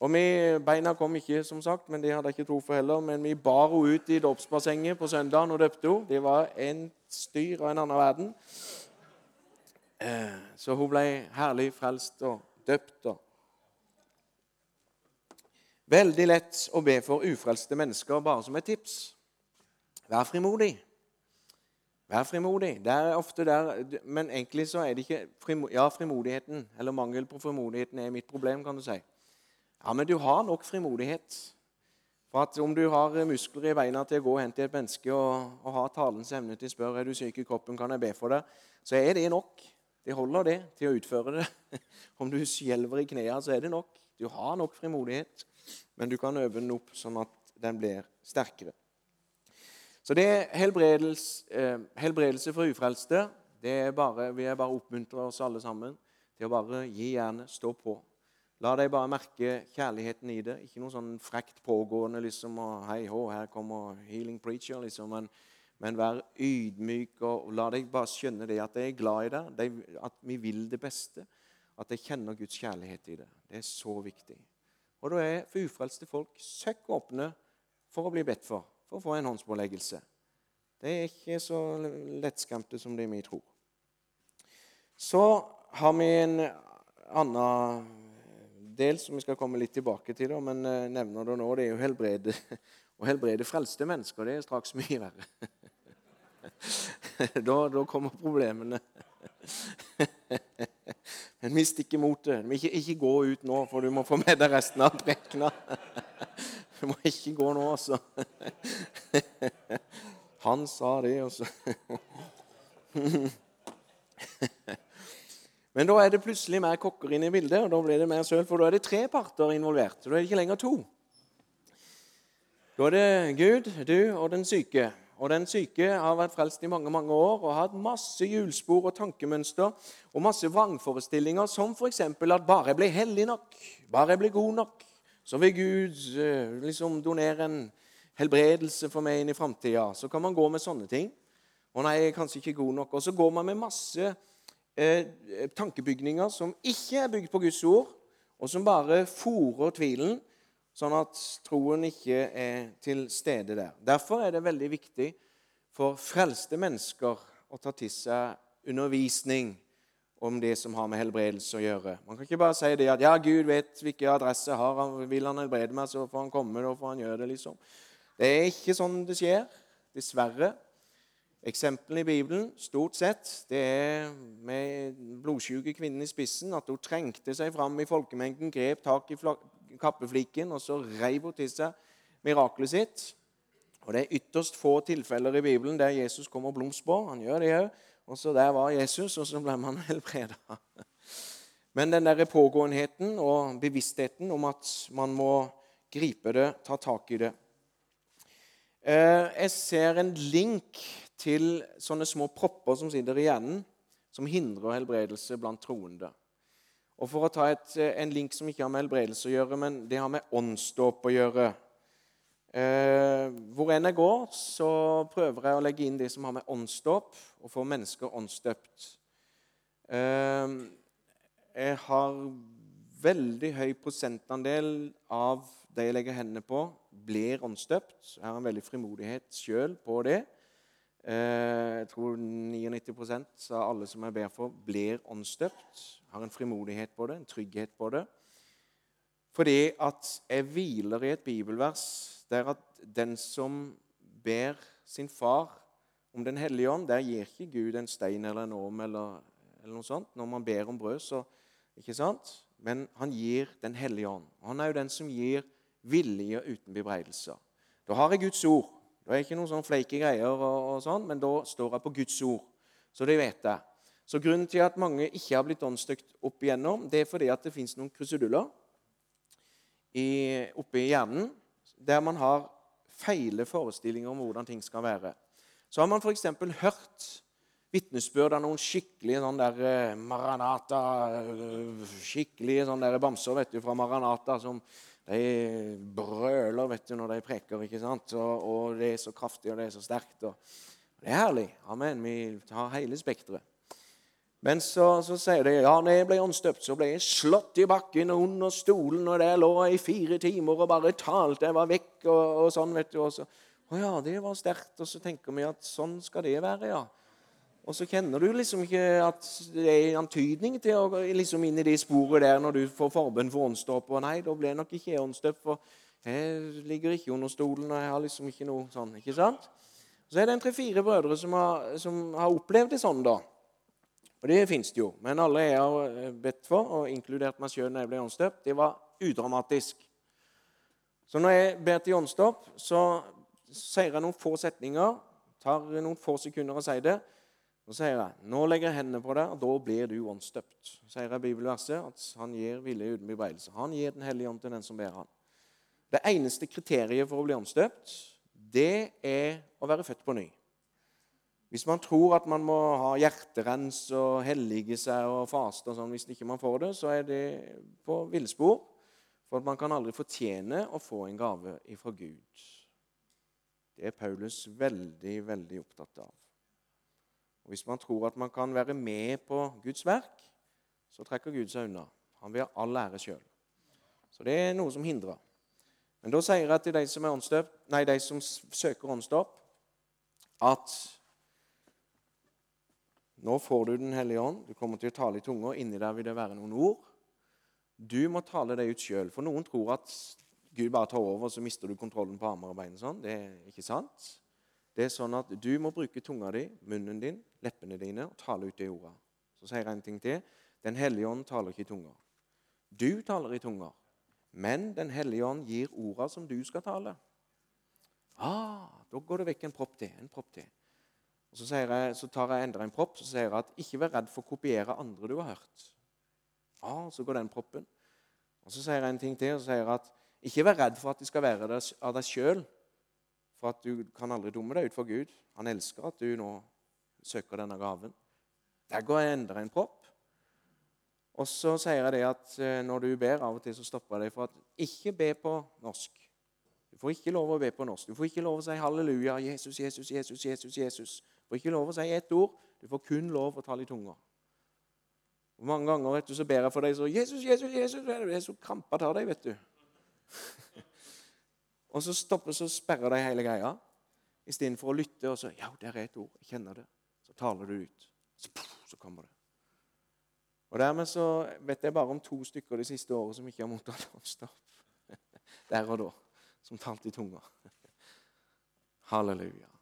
Og vi, Beina kom ikke, som sagt, men det hadde jeg ikke tro for heller. Men vi bar henne ut i dåpsbassenget på søndagen og døpte henne. Det var en styr av en annen verden. Eh, så hun ble herlig frelst og døpt. Veldig lett å be for ufrelste mennesker, bare som et tips. Vær frimodig. Vær frimodig. Det er ofte der, Men egentlig så er det ikke Ja, frimodigheten, eller mangel på frimodigheten, er mitt problem, kan du si. Ja, men du har nok frimodighet. For at Om du har muskler i beina til å gå hen til et menneske og, og ha talens evne til å spørre er du syk i kroppen, kan jeg be for deg, så er det nok. Det holder det til å utføre det. [laughs] Om du skjelver i knærne, så er det nok. Du har nok frimodighet, men du kan øve den opp sånn at den blir sterkere. Så det er helbredelse, eh, helbredelse for ufrelste. Det er bare, vi er bare oppmuntra oss alle sammen til å bare gi jernet, stå på. La deg bare merke kjærligheten i det. Ikke noe sånn frekt pågående liksom, og hei hå, her kommer healing preacher, liksom. Men men vær ydmyk og la deg bare skjønne det at jeg er glad i deg, at vi vil det beste. At jeg kjenner Guds kjærlighet i det. Det er så viktig. Og da er for ufrelste folk søkk åpne for å bli bedt for, for å få en håndspåleggelse. Det er ikke så lettskremte som det vi tror. Så har vi en annen del som vi skal komme litt tilbake til, men eh, nevner det nå. Det er jo helbrede. [laughs] Å helbrede frelste mennesker det er straks mye verre. [laughs] da, da kommer problemene. [laughs] Men mist ikke motet. Ikke, ikke gå ut nå, for du må få med deg resten av prekena. Du må ikke gå nå, altså. Han sa det, altså. Men da er det plutselig mer kokker inn i bildet, og da blir det mer søl, for da er det tre parter involvert. Da er det ikke lenger to. Da er det Gud, du og den syke. Og Den syke har vært frelst i mange mange år og har hatt masse hjulspor og tankemønster og masse vrangforestillinger, som f.eks. at bare jeg blir hellig nok, bare jeg blir god nok, så vil Gud eh, liksom donere en helbredelse for meg inn i framtida. Så kan man gå med sånne ting. Og nei, jeg er kanskje ikke god nok. Og så går man med masse eh, tankebygninger som ikke er bygd på Guds ord, og som bare fòrer tvilen sånn at troen ikke er til stede der. Derfor er det veldig viktig for frelste mennesker å ta til seg undervisning om det som har med helbredelse å gjøre. Man kan ikke bare si det at ja, Gud vet hvilken adresse jeg har. Vil han helbrede meg, så får han komme, da får han gjøre det. liksom. Det er ikke sånn det skjer, dessverre. Eksemplene i Bibelen stort sett, det er med blodsjuke kvinnen i spissen, at hun trengte seg fram i folkemengden, grep tak i kappefliken, og så reiv hun til seg mirakelet sitt. Og Det er ytterst få tilfeller i Bibelen der Jesus kommer blomst på. Han gjør det òg. Og så der var Jesus, og så ble man [laughs] helbreda. Men den der pågåenheten og bevisstheten om at man må gripe det, ta tak i det eh, Jeg ser en link til sånne små propper som sitter i hjernen, som hindrer helbredelse blant troende. Og For å ta et, eh, en link som ikke har med helbredelse å gjøre, men det har med åndsdåp å gjøre. Eh, hvor enn jeg går, så prøver jeg å legge inn det som har med åndsdåp, og få mennesker åndsdøpt. Eh, jeg har veldig høy prosentandel av de jeg legger hendene på, blir åndsdøpt. Jeg har en veldig frimodighet sjøl på det. Eh, jeg tror 99% av alle som jeg ber for, blir åndsdøpt har en frimodighet på det, en trygghet på det. Fordi at jeg hviler i et bibelvers der at den som ber sin far om Den hellige ånd, der gir ikke Gud en stein eller en orm eller, eller noe sånt. Når man ber om brød, så ikke sant? Men han gir Den hellige ånd. Han er jo den som gir vilje uten bebreidelser. Da har jeg Guds ord. Det er ikke noen sånn fleike greier, og, og sånn, men da står jeg på Guds ord. Så det vet jeg. Så Grunnen til at mange ikke har blitt åndsdøkt opp igjennom, det er fordi at det fins noen kruseduller oppe i hjernen der man har feile forestillinger om hvordan ting skal være. Så har man f.eks. hørt vitnesbyrd av noen skikkelige sånn der eh, Maranata eh, Skikkelige sånn der bamser vet du, fra Maranata som de brøler vet du, når de preker. ikke sant? Og, og det er så kraftig og det er så sterkt. Det er herlig. Amen. Vi tar hele spekteret. Men så, så, sier de ja, når jeg ble åndsdøpt, så ble jeg slått i bakken under stolen, og der lå jeg i fire timer og bare talte. Jeg var vekk og, og sånn. vet du. Og så, å ja, det var sterkt. Og så tenker vi at sånn skal det være, ja. Og så kjenner du liksom ikke at det er antydning til å liksom inn i de sporet der når du får forbønn for åndsdåp. Og nei, da ble jeg nok ikke åndsdøpt, for jeg ligger ikke under stolen, og jeg har liksom ikke noe sånn. ikke sant? Så er det en tre-fire brødre som har, som har opplevd det sånn, da. Og det fins det jo. Men alle jeg har eh, bedt for, og inkludert meg sjøl når jeg ble åndsdøpt, det var udramatisk. Så når jeg ber til åndsdåp, så sier jeg noen få setninger. Tar noen få sekunder å si det. Så sier jeg nå legger jeg hendene på deg, og da blir du åndsdøpt. Sier jeg bibelverset at han gir vilje uten bebreidelse. Han gir Den hellige ånd til den som ber han. Det eneste kriteriet for å bli åndsdøpt, det er å være født på ny. Hvis man tror at man må ha hjerterens og hellige seg og faste og sånn, hvis ikke man får det, så er det på villspor. For man kan aldri fortjene å få en gave ifra Gud. Det er Paulus veldig, veldig opptatt av. Og Hvis man tror at man kan være med på Guds verk, så trekker Gud seg unna. Han vil ha all ære sjøl. Så det er noe som hindrer. Men da sier jeg til de som, åndsdøpt, nei, de som søker åndsdåp, at nå får du Den hellige ånd. Du kommer til å tale i tunga. Inni der vil det være noen ord. Du må tale det ut sjøl. For noen tror at Gud bare tar over, så mister du kontrollen på armer og bein. Sånn. Det er ikke sant. Det er sånn at Du må bruke tunga di, munnen din, leppene dine og tale ut det ordet. Så sier jeg en ting til. Den hellige ånd taler ikke i tunger. Du taler i tunger, men Den hellige ånd gir orda som du skal tale. Ah, Da går det vekk en propp til. en propp til. Og så, jeg, så, tar jeg enda en propp så sier jeg at ikke vær redd for å kopiere andre du har hørt. Ah, Så går den proppen. Og Så sier jeg en ting til og så sier jeg at ikke vær redd for at de skal være av deg sjøl. For at du kan aldri dumme deg ut for Gud. Han elsker at du nå søker denne gaven. Der går jeg enda en propp. Og så sier jeg det at eh, når du ber, av og til så stopper jeg deg for at ikke be på norsk. Du får ikke lov å be på norsk. Du får ikke lov å si halleluja, Jesus, Jesus, Jesus, Jesus. Jesus. Du får ikke lov å si ett ord. Du får kun lov å tale i tunga. Og Mange ganger vet du, så ber jeg for deg så Jesus, Jesus, Jesus. Det er så krampa tar deg, vet du. [laughs] og så stopper så sperrer de hele greia istedenfor å lytte og så Ja, der er et ord. Jeg kjenner det. Taler du ut. Så, så kommer det. Og Dermed så vet jeg bare om to stykker de siste årene som ikke har mottatt åndsdåp. [laughs] Der og da. Som talte i tunga. [laughs] Halleluja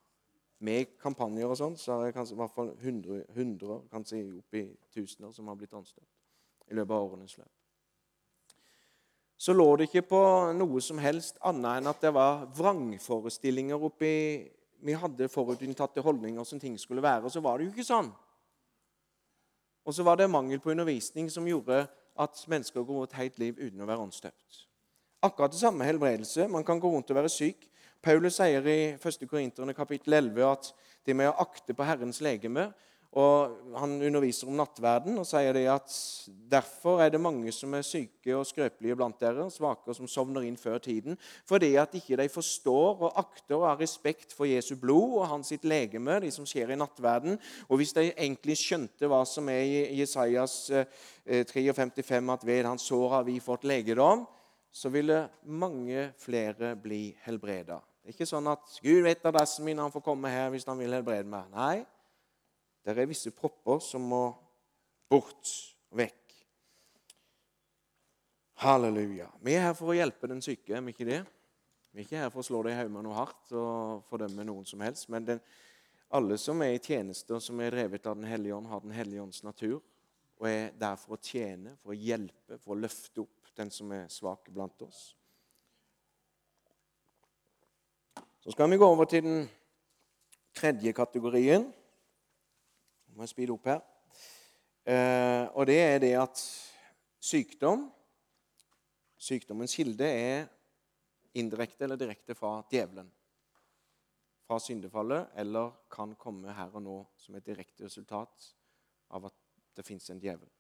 med kampanjer og sånn, så har jeg kanskje i hvert fall 100, 100 kanskje opp i tusener som har blitt anstøtt i løpet av årenes løp. Så lå det ikke på noe som helst annet enn at det var vrangforestillinger oppi Vi hadde forutinntatte holdninger som ting skulle være, og så var det jo ikke sånn. Og så var det mangel på undervisning som gjorde at mennesker går et helt liv uten å være åndsdøpt. Akkurat det samme helbredelse. Man kan gå rundt og være syk Paulus sier i 1. Korinterne kapittel 11 at det med å akte på Herrens legeme og Han underviser om nattverden og sier det at derfor er det mange som er syke og skrøpelige blant dere, svake og som sovner inn før tiden, fordi at ikke de forstår og akter og har respekt for Jesu blod og hans sitt legeme, de som skjer i nattverden. Og hvis de egentlig skjønte hva som er i Jesajas 53, eh, at ved hans sår har vi fått legedom, så ville mange flere bli helbreda. Det er ikke sånn at Gud vet adressen min, han får komme her hvis han vil helbrede meg. Nei, det er visse propper som må bort og vekk. Halleluja. Vi er her for å hjelpe den syke, er vi ikke det? Vi er ikke her for å slå deg i hodet noe hardt og fordømme noen som helst. Men den, alle som er i tjeneste og som er drevet av Den hellige ånd, har Den hellige ånds natur og er der for å tjene, for å hjelpe, for å løfte opp den som er svak blant oss. Så skal vi gå over til den tredje kategorien. Må jeg speede opp her. Eh, og det er det at sykdom Sykdommens kilde er indirekte eller direkte fra djevelen. Fra syndefallet, eller kan komme her og nå som et direkte resultat av at det fins en djevel.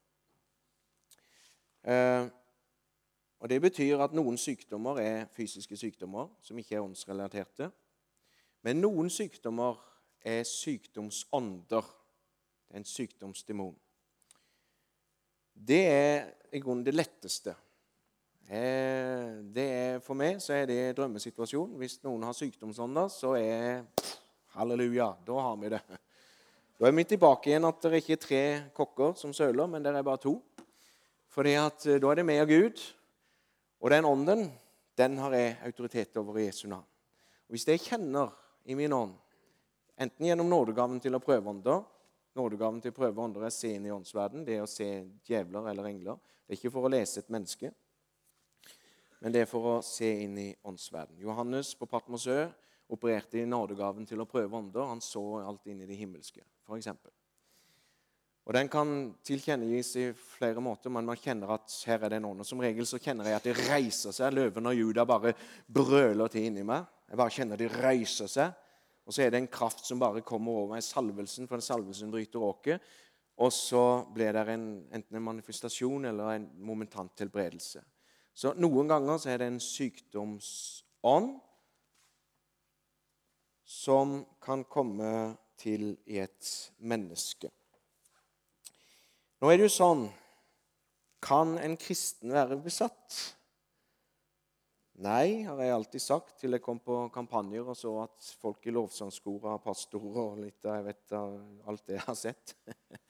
Eh, og Det betyr at noen sykdommer er fysiske sykdommer som ikke er åndsrelaterte. Men noen sykdommer er sykdomsånder. En sykdomsdemon. Det er i grunnen det letteste. Eh, er, for meg så er det drømmesituasjon. Hvis noen har sykdomsånder, så er Halleluja, da har vi det. Da er vi tilbake igjen at det ikke er tre kokker som søler, men det er bare to. Fordi at eh, da er det meg og Gud. Og den ånden, den har jeg autoritet over i Jesu navn. Og Hvis jeg kjenner i min ånd, enten gjennom nådegaven til å prøve ånder Nådegaven til å prøve ånder er se inn i åndsverden. Det er å se djevler eller engler. Det er ikke for å lese et menneske, men det er for å se inn i åndsverden. Johannes på Patmosø opererte i nådegaven til å prøve ånder. Han så alt inn i det himmelske, f.eks. Og Den kan tilkjennegis i flere måter, men man kjenner at her er det en ånd. Som regel så kjenner jeg at det reiser seg. Løven og Juda bare brøler til inni meg. Jeg bare kjenner de reiser seg. Og så er det en kraft som bare kommer over meg, salvelsen, for den salvelsen bryter åket. Og så blir det en, enten en manifestasjon eller en momentant tilbredelse. Så noen ganger så er det en sykdomsånd som kan komme til i et menneske. Nå er det jo sånn Kan en kristen være besatt? Nei, har jeg alltid sagt til jeg kom på kampanjer og så at folk i lovsangskoret har pastorer og litt av jeg vet alt det jeg har sett.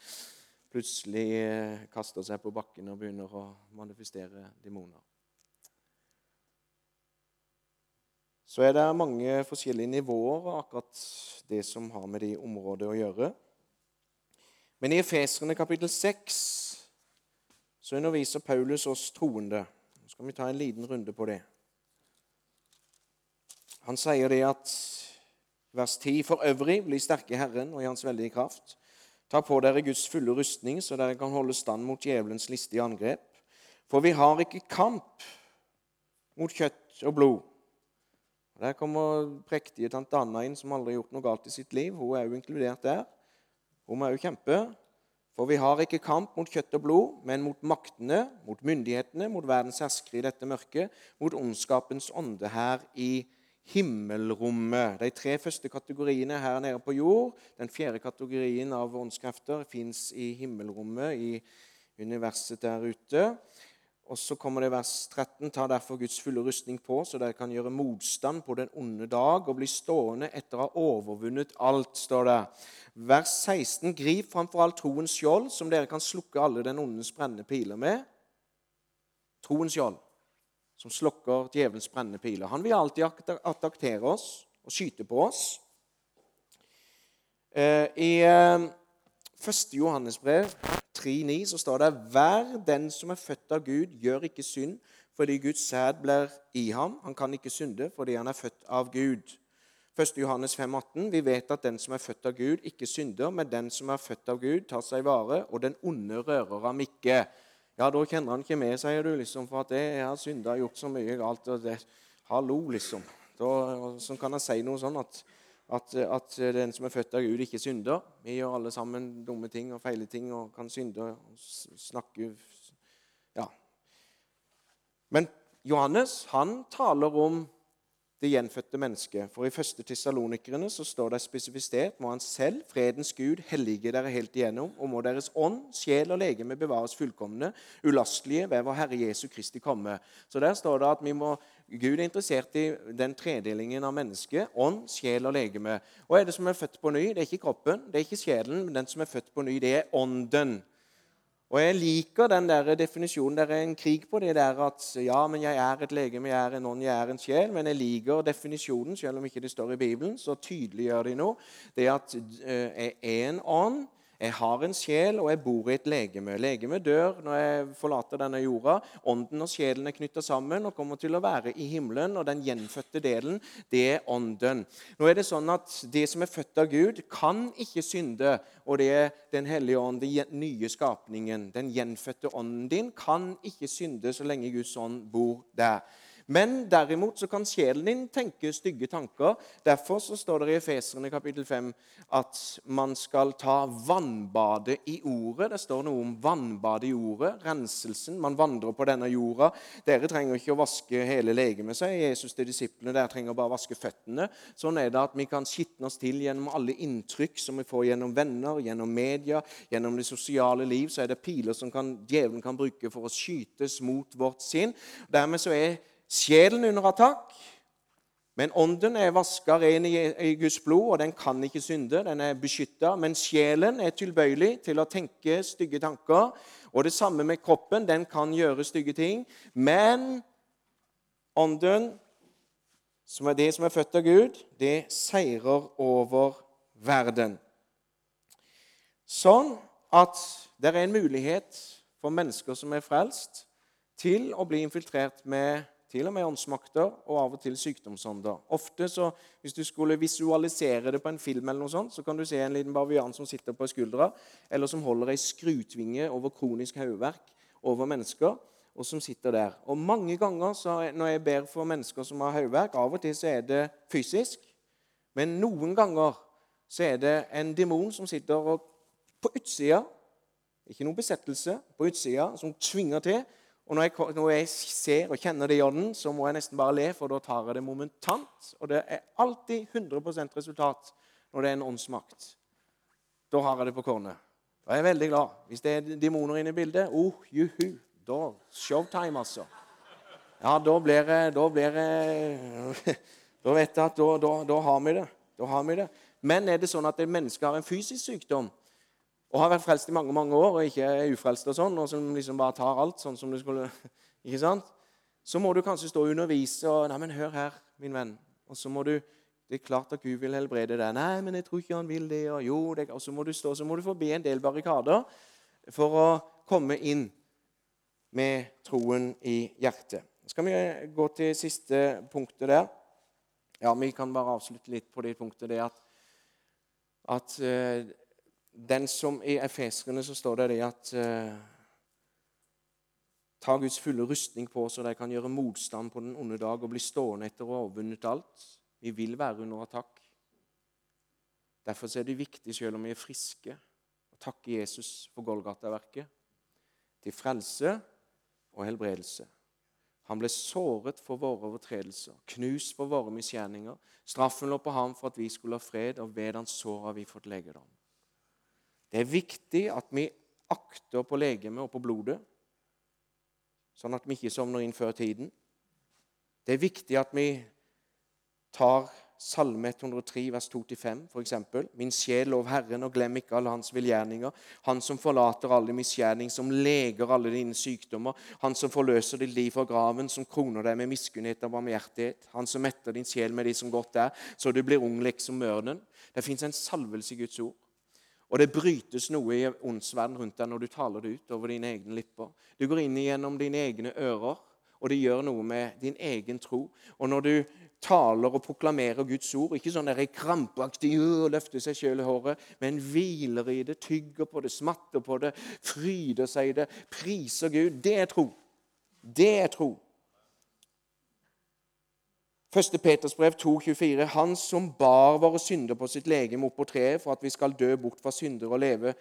[laughs] Plutselig eh, kaster seg på bakken og begynner å manifestere demoner. Så er det mange forskjellige nivåer av akkurat det som har med de områdene å gjøre. Men i Efeserne kapittel 6 så underviser Paulus oss troende. Nå skal vi ta en liten runde på det. Han sier det at vers 10.: For øvrig, bli sterke i Herren og i Hans veldige kraft. Ta på dere Guds fulle rustning, så dere kan holde stand mot djevelens listige angrep. For vi har ikke kamp mot kjøtt og blod. Der kommer prektige tante Anna inn, som aldri har gjort noe galt i sitt liv. Hun er jo inkludert der. Hun må òg kjempe. For vi har ikke kamp mot kjøtt og blod, men mot maktene, mot myndighetene, mot verdens herskere i dette mørket, mot ondskapens ånde her i himmelrommet. De tre første kategoriene her nede på jord. Den fjerde kategorien av åndskrefter fins i himmelrommet, i universet der ute. Og så kommer det vers 13.: Ta derfor Guds fulle rustning på, så dere kan gjøre motstand på den onde dag og bli stående etter å ha overvunnet alt, står det. Vers 16.: Grip framfor alt troens skjold, som dere kan slukke alle den ondes brennende piler med. Troens skjold, som slukker djevelens brennende piler. Han vil alltid attaktere oss og skyte på oss. Eh, I 1. Eh, Johannes brev 3,9 så står det Hver den som er født av Gud, gjør ikke synd fordi Guds sæd blir i ham. Han kan ikke synde fordi han er født av Gud. 1. Johannes 5, 18, Vi vet at den som er født av Gud, ikke synder, men den som er født av Gud, tar seg vare, og den onde rører ham ikke. Ja, da kjenner han ikke med, sier du, liksom, for at jeg har synda og gjort så mye galt. og det, Hallo, liksom. Da, så kan han si noe sånn at at, at, den som er født av Gud, ikke synder. Vi gjør alle sammen dumme ting og feile ting og kan synde og snakke Ja. Men Johannes han taler om det gjenfødte mennesket. For i første Tessalonikerne så står det spesifisert må han selv, fredens Gud, hellige dere helt igjennom, og må deres ånd, sjel og legeme bevares fullkomne, ulastelige ved vår Herre Jesu Kristi komme. Så der står det at vi må, Gud er interessert i den tredelingen av mennesket, ånd, sjel og legeme. Og er det som er født på ny? Det er ikke kroppen, det er ikke sjelen, men den som er født på ny, det er ånden. Og jeg liker den der definisjonen. der er en krig på det der at ja, men jeg er et legeme, jeg er en ånd, jeg er en sjel. Men jeg liker definisjonen, selv om ikke det står i Bibelen. Så tydeliggjør de noe. Det at eh, jeg er en ånd, Jeg har en sjel, og jeg bor i et legeme. Legemet dør når jeg forlater denne jorda. Ånden og sjelen er knytta sammen og kommer til å være i himmelen. Og den gjenfødte delen, det er ånden. Nå er det sånn at Det som er født av Gud, kan ikke synde. Og det er Den hellige ånd, den nye skapningen. Den gjenfødte ånden din kan ikke synde så lenge Guds ånd bor der. Men derimot så kan sjelen din tenke stygge tanker. Derfor så står det i Efeserne kapittel 5 at man skal ta vannbadet i ordet. Det står noe om vannbadet i ordet, renselsen. Man vandrer på denne jorda. Dere trenger ikke å vaske hele legemet, sier Jesus til disiplene. Dere trenger bare å vaske føttene. Sånn er det at vi kan skitne oss til gjennom alle inntrykk som vi får gjennom venner, gjennom media, gjennom det sosiale liv. Så er det piler som kan, djevelen kan bruke for å skytes mot vårt sinn. Dermed så er sjelen under attakk. Men ånden er vaska ren i Guds blod, og den kan ikke synde. Den er beskytta. Men sjelen er tilbøyelig til å tenke stygge tanker. Og det samme med kroppen. Den kan gjøre stygge ting. Men ånden, som er det som er født av Gud, det seirer over verden. Sånn at det er en mulighet for mennesker som er frelst, til å bli infiltrert med til og med åndsmakter og av og til sykdomsånder. Ofte så, Hvis du skulle visualisere det på en film, eller noe sånt, så kan du se en liten bavian som sitter på skuldra, eller som holder ei skrutvinge over kronisk hodeverk over mennesker, og som sitter der. Og Mange ganger så, når jeg ber for mennesker som har hodeverk, av og til så er det fysisk, men noen ganger så er det en demon som sitter og, på utsida Ikke noen besettelse, på utsida, som tvinger til og når jeg, når jeg, ser og kjenner det i ånden, så må jeg nesten bare le, for da tar jeg det momentant. Og det er alltid 100% resultat når det er en åndsmakt. Da har jeg det på kornet. Da er jeg veldig glad. Hvis det er demoner inne i bildet, oh, juhu, da Showtime, altså. Ja, da blir det Da, blir det [laughs] da vet jeg at da, da, da, har vi det. Da har vi det. Men er det sånn at et menneske har en fysisk sykdom, og har vært frelst i mange mange år og ikke er ufrelst, og sånn, og som liksom bare tar alt sånn som du skulle [laughs] ikke sant? Så må du kanskje stå og undervise og Nei, men hør her, min venn. Og så må du Det er klart at Gud vil helbrede deg. Nei, men jeg tror ikke han vil det. Og jo, det, og så må du stå, så må du forbi en del barrikader for å komme inn med troen i hjertet. Skal vi gå til siste punktet der? Ja, vi kan bare avslutte litt på det punktet. det at, at eh, den som I Efeserne så står det det at eh, Ta Guds fulle rustning på, så de kan gjøre motstand på den onde dag og bli stående etter å ha overvunnet alt. Vi vil være under attakk. Derfor er det viktig, selv om vi er friske, å takke Jesus for Golgata-verket, til frelse og helbredelse. Han ble såret for våre overtredelser, knust for våre misgjerninger. Straffen lå på ham for at vi skulle ha fred, og ved hans sår har vi fått legedom. Det er viktig at vi akter på legemet og på blodet, sånn at vi ikke sovner inn før tiden. Det er viktig at vi tar Salme 103, vers 2-5, f.eks. Min sjel, lov Herren, og glem ikke alle hans velgjerninger. Han som forlater alle misgjerning, som leger alle dine sykdommer. Han som forløser ditt liv fra graven, som kroner deg med miskunnhet og barmhjertighet. Han som metter din sjel med de som godt er, så du blir ung liksom mørnen. Det fins en salvelse i Guds ord. Og det brytes noe i åndsverden rundt deg når du taler det ut over dine egne lipper. Du går inn gjennom dine egne ører, og det gjør noe med din egen tro. Og når du taler og proklamerer Guds ord, ikke sånn der krampaktig og løfter seg sjøl i håret, men hviler i det, tygger på det, smatter på det, fryder seg i det, priser Gud, det er tro. Det er tro. 1. Peters brev 2,24.: Han som bar våre synder på sitt legeme opp på treet for at vi skal dø bort fra synder og leve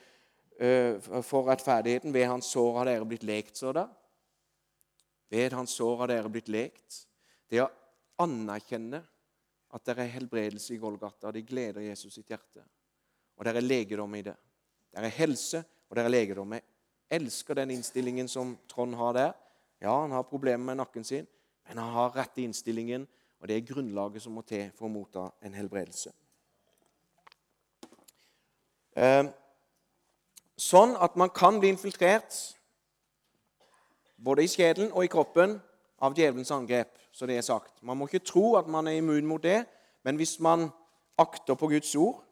uh, for rettferdigheten. Ved hans sår har dere blitt lekt, så da. Ved hans sår har dere blitt lekt. Det å anerkjenne at det er helbredelse i Golgata, det gleder Jesus sitt hjerte. Og det er legedom i det. Det er helse, og det er legedom. Jeg elsker den innstillingen som Trond har der. Ja, han har problemer med nakken sin, men han har rette innstillingen og det er grunnlaget som må til for å motta en helbredelse. Ehm, sånn at man kan bli infiltrert både i skjeden og i kroppen av djevelens angrep, så det er sagt. Man må ikke tro at man er immun mot det, men hvis man akter på Guds ord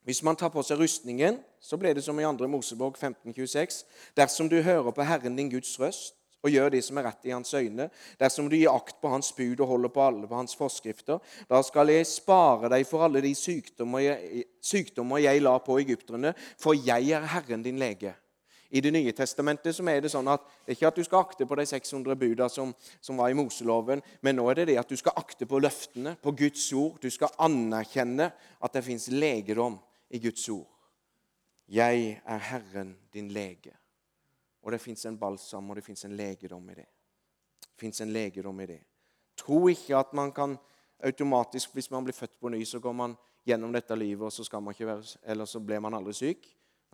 Hvis man tar på seg rustningen, så blir det som i 2. Mosebok 1526. Dersom du hører på Herren din Guds røst og gjør det som er rett i hans øyne, dersom du gir akt på hans bud og holder på alle på hans forskrifter, da skal jeg spare deg for alle de sykdommer jeg, sykdommer jeg la på egypterne, for jeg er Herren din lege. I Det nye testamentet så er det sånn at det er ikke at du skal akte på de 600 buda som, som, var i Moseloven, men nå er det det at du skal akte på løftene, på Guds ord. Du skal anerkjenne at det fins legedom i Guds ord. Jeg er Herren din lege. Og det fins en balsam, og det fins en legedom i det. Det fins en legedom i det. Tro ikke at man kan automatisk, hvis man blir født på ny, så går man gjennom dette livet, og så skal man ikke være, eller så blir man aldri syk.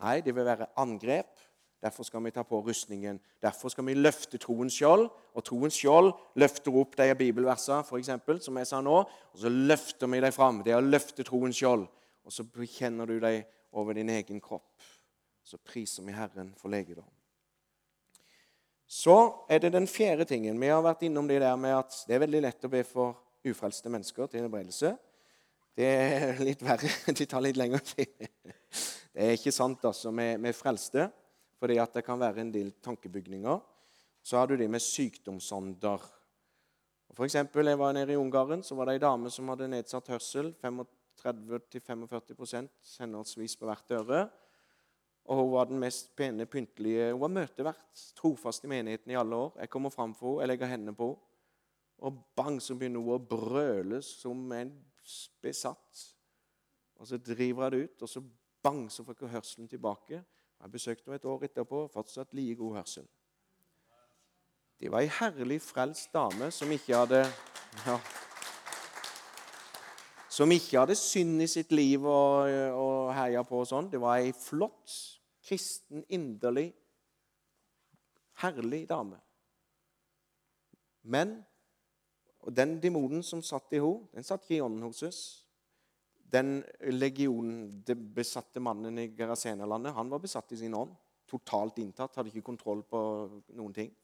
Nei, det vil være angrep. Derfor skal vi ta på rustningen. Derfor skal vi løfte troens skjold. Og troens skjold løfter opp de bibelversene for eksempel, som jeg sa nå, og så løfter vi dem fram. Det er å løfte troens skjold. Og så bekjenner du dem over din egen kropp. Så priser vi Herren for legedom. Så er det den fjerde tingen. Vi har vært innom det der med at det er veldig lett å be for ufrelste mennesker til helbredelse. Det er litt verre. [laughs] De tar litt lengre tid. Det er ikke sant altså med, med frelste, fordi at det kan være en del tankebygninger. Så har du det med sykdomsånder. For eksempel, jeg var nede i Ungarn, så var det ei dame som hadde nedsatt hørsel. 35-45 henholdsvis på hvert øre. Og hun var den mest pene, pyntelige Hun var møtevert, trofast i menigheten i alle år. Jeg kommer fram for henne, jeg legger hendene på henne, og bang, så begynner hun å brøle som en besatt. Og så driver hun det ut, og så bang, så får hun hørselen tilbake. Jeg besøkte henne et år etterpå, fortsatt like god hørsel. Det var ei herlig frelst dame som ikke hadde ja, Som ikke hadde synd i sitt liv og, og herja på og sånn. Det var ei flott kristen, inderlig, herlig dame. Men den demonen som satt i henne, den satt ikke i ånden hos oss. Den legionen, det besatte mannen i Gerasenerlandet, han var besatt i sin ånd. Totalt inntatt, hadde ikke kontroll på noen ting.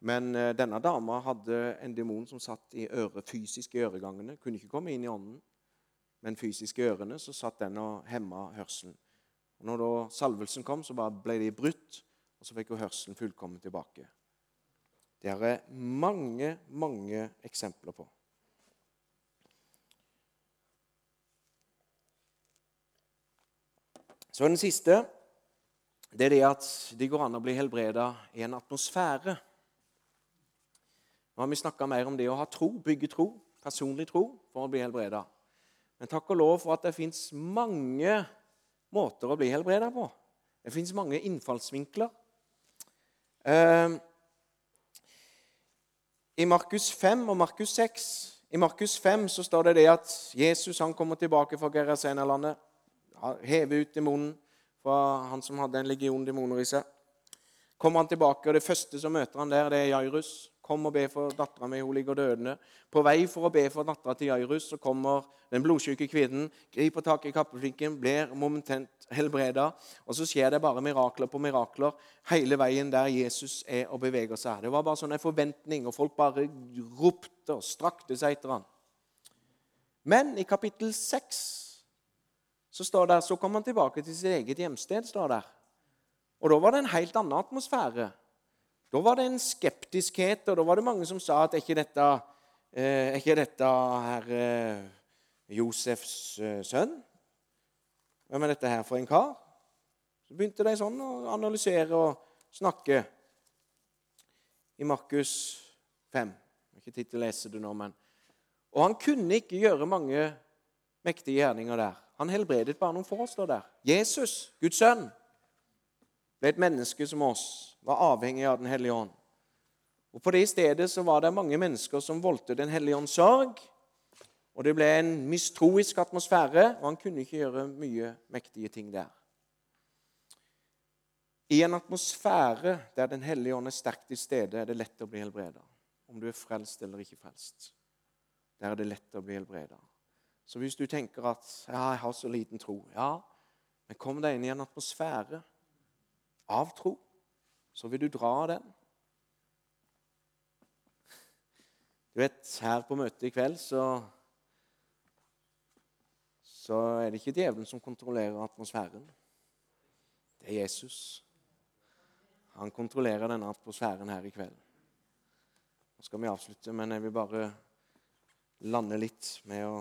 Men uh, denne dama hadde en demon som satt i øre, fysisk i øregangene. Kunne ikke komme inn i ånden, men fysisk i ørene så satt den og hemma hørselen. Og når da salvelsen kom, så bare ble de brutt, og så fikk hun hørselen fullkommen tilbake. Det er det mange, mange eksempler på. Så den siste det er det at det går an å bli helbreda i en atmosfære. Nå har vi snakka mer om det å ha tro, bygge tro, personlig tro, for å bli helbreda. Men takk og lov for at det fins mange måter å bli helbreda på. Det fins mange innfallsvinkler. Uh, I Markus 5 og Markus 6 i Markus 5 så står det det at Jesus han kommer tilbake fra Gerasenerlandet. Hever ut demonen fra han som hadde en legion demoner i seg. Kommer han tilbake, og det første som møter han der, det er Jairus. Kom og be for dattera mi, hun ligger dødende. På vei for å be for dattera til Jairus så kommer den blodsyke kvinnen, griper tak i kappeflinken, blir momentant helbreda. Og så skjer det bare mirakler på mirakler hele veien der Jesus er og beveger seg. Det var bare sånn en forventning, og folk bare ropte og strakte seg etter han. Men i kapittel 6 så står det, så kom han tilbake til sitt eget hjemsted. står der. Og da var det en helt annen atmosfære. Da var det en skeptiskhet, og da var det mange som sa at er ikke dette, eh, er ikke dette herr eh, Josefs eh, sønn? Hvem er dette her for en kar? Så begynte de sånn å analysere og snakke i Markus 5. Jeg har ikke tid til å lese det nå, men Og han kunne ikke gjøre mange mektige gjerninger der. Han helbredet bare noen få, står der. Jesus, Guds sønn, ble et menneske som oss var avhengig av Den hellige ånd. Og På det stedet så var det mange mennesker som voldte Den hellige ånds sorg. Og det ble en mistroisk atmosfære, og han kunne ikke gjøre mye mektige ting der. I en atmosfære der Den hellige ånd er sterkt til stede, er det lett å bli helbreda. Om du er frelst eller ikke frelst. Der er det lett å bli helbreda. Så hvis du tenker at ja, 'jeg har så liten tro' Ja, men kom deg inn i en atmosfære av tro så vil du dra den. Du vet, her på møtet i kveld så så er det ikke djevelen som kontrollerer atmosfæren. Det er Jesus. Han kontrollerer denne atmosfæren her i kveld. Nå skal vi avslutte, men jeg vil bare lande litt med å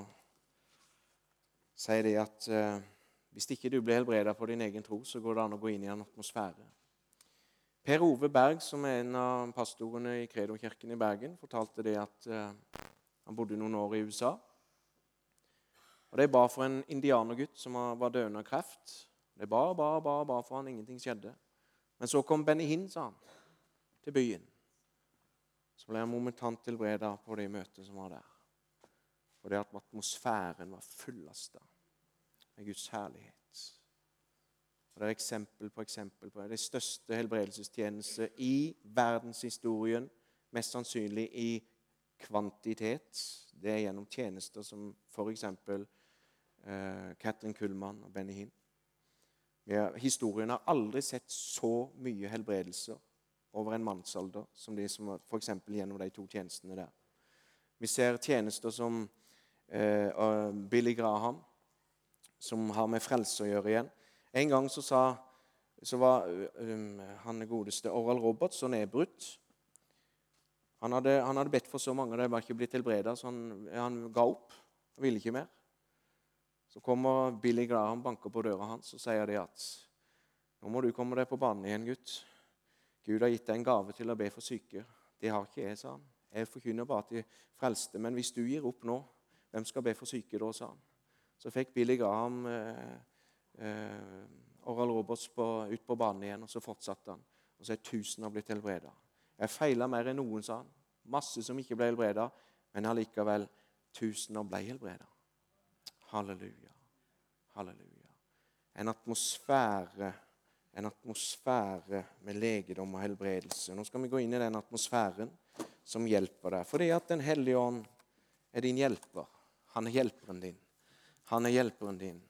si det at eh, hvis ikke du blir helbreda for din egen tro, så går det an å gå inn i en atmosfære. Per Ove Berg, som er en av pastorene i Kredo-kirken i Bergen, fortalte det at eh, han bodde noen år i USA. Og De ba for en indianergutt som var døende av kreft. De ba, ba, ba, ba for han ingenting skjedde. Men så kom Benny Hinn, sa han, til byen. Så ble han momentant tilbreda på det møtet som var der. Fordi at atmosfæren var fullasta med Guds herlighet. Og Det er eksempel på eksempel på det. Det største helbredelsestjeneste i verdenshistorien, mest sannsynlig i kvantitet, det er gjennom tjenester som f.eks. Uh, Katrin Kullmann og Benny Hinn. Historien har aldri sett så mye helbredelser over en mannsalder som de som f.eks. gjennom de to tjenestene der. Vi ser tjenester som uh, Billy Graham, som har med frelse å gjøre igjen. En gang så, sa, så var um, han godeste Oral Roberts så nedbrutt. Han hadde, han hadde, bedt for så mange, det var ikke blitt helbreda, så han, han, ga opp. og ville ikke mer. Så kommer Billy Graham banker på døra hans og sier det at nå må du komme deg på banen igjen, gutt. Gud har gitt deg en gave til å be for syke. Det har ikke jeg, sa han. Jeg forkynner bare til frelste. Men hvis du gir opp nå, hvem skal be for syke da, sa han. Så fikk Billy Graham eh, Oral Roberts på, ut på banen igjen, og så fortsatte han. Og så er tusen har blitt helbreda. Jeg feila mer enn noen, sa han. Masse som ikke ble helbreda, men allikevel tusener ble helbreda. Halleluja. Halleluja. En atmosfære en atmosfære med legedom og helbredelse. Nå skal vi gå inn i den atmosfæren som hjelper deg. Fordi at Den hellige ånd er din hjelper. Han er hjelperen din. Han er hjelperen din.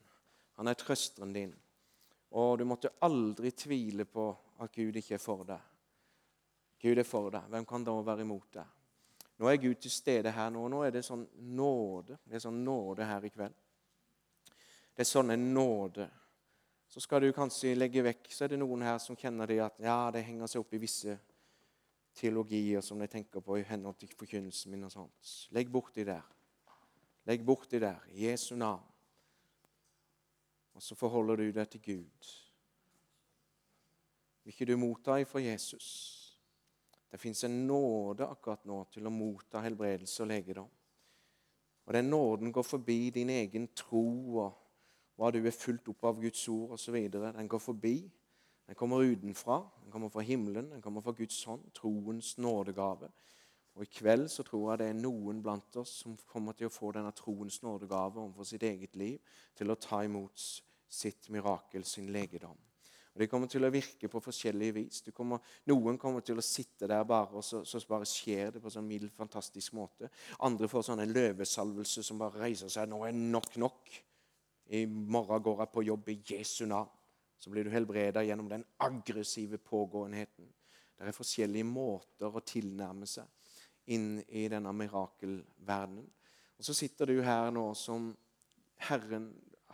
Han er trøsteren din. Og du måtte aldri tvile på at Gud ikke er for deg. Gud er for deg. Hvem kan da være imot deg? Nå er Gud til stede her nå. Nå er det sånn nåde. Det er sånn nåde her i kveld. Det er sånn en nåde. Så skal du kanskje legge vekk Så er det noen her som kjenner det at ja, det henger seg opp i visse teologier som de tenker på i henhold til forkynnelsen min. og sånt. Legg bort de der. Legg bort de der i Jesu navn. Og så forholder du deg til Gud. Vil ikke du motta ifra Jesus? Det fins en nåde akkurat nå til å motta helbredelse og legedom. Og den nåden går forbi din egen tro og hva du er fulgt opp av Guds ord osv. Den går forbi. Den kommer utenfra. Den kommer fra himmelen. Den kommer fra Guds hånd. Troens nådegave. Og I kveld så tror jeg det er noen blant oss som kommer til å få denne troens nådegave overfor sitt eget liv, til å ta imot sitt mirakel, sin legedom. Og Det kommer til å virke på forskjellige vis. Kommer, noen kommer til å sitte der bare, og så, så bare skjer det på sånn mild, fantastisk måte. Andre får sånn en løvesalvelse som bare reiser seg. Nå er nok nok. I morgen går jeg på jobb i Jesu navn. Så blir du helbreda gjennom den aggressive pågåenheten. Det er forskjellige måter å tilnærme seg inn i denne mirakelverdenen. Og så sitter du her nå som Herren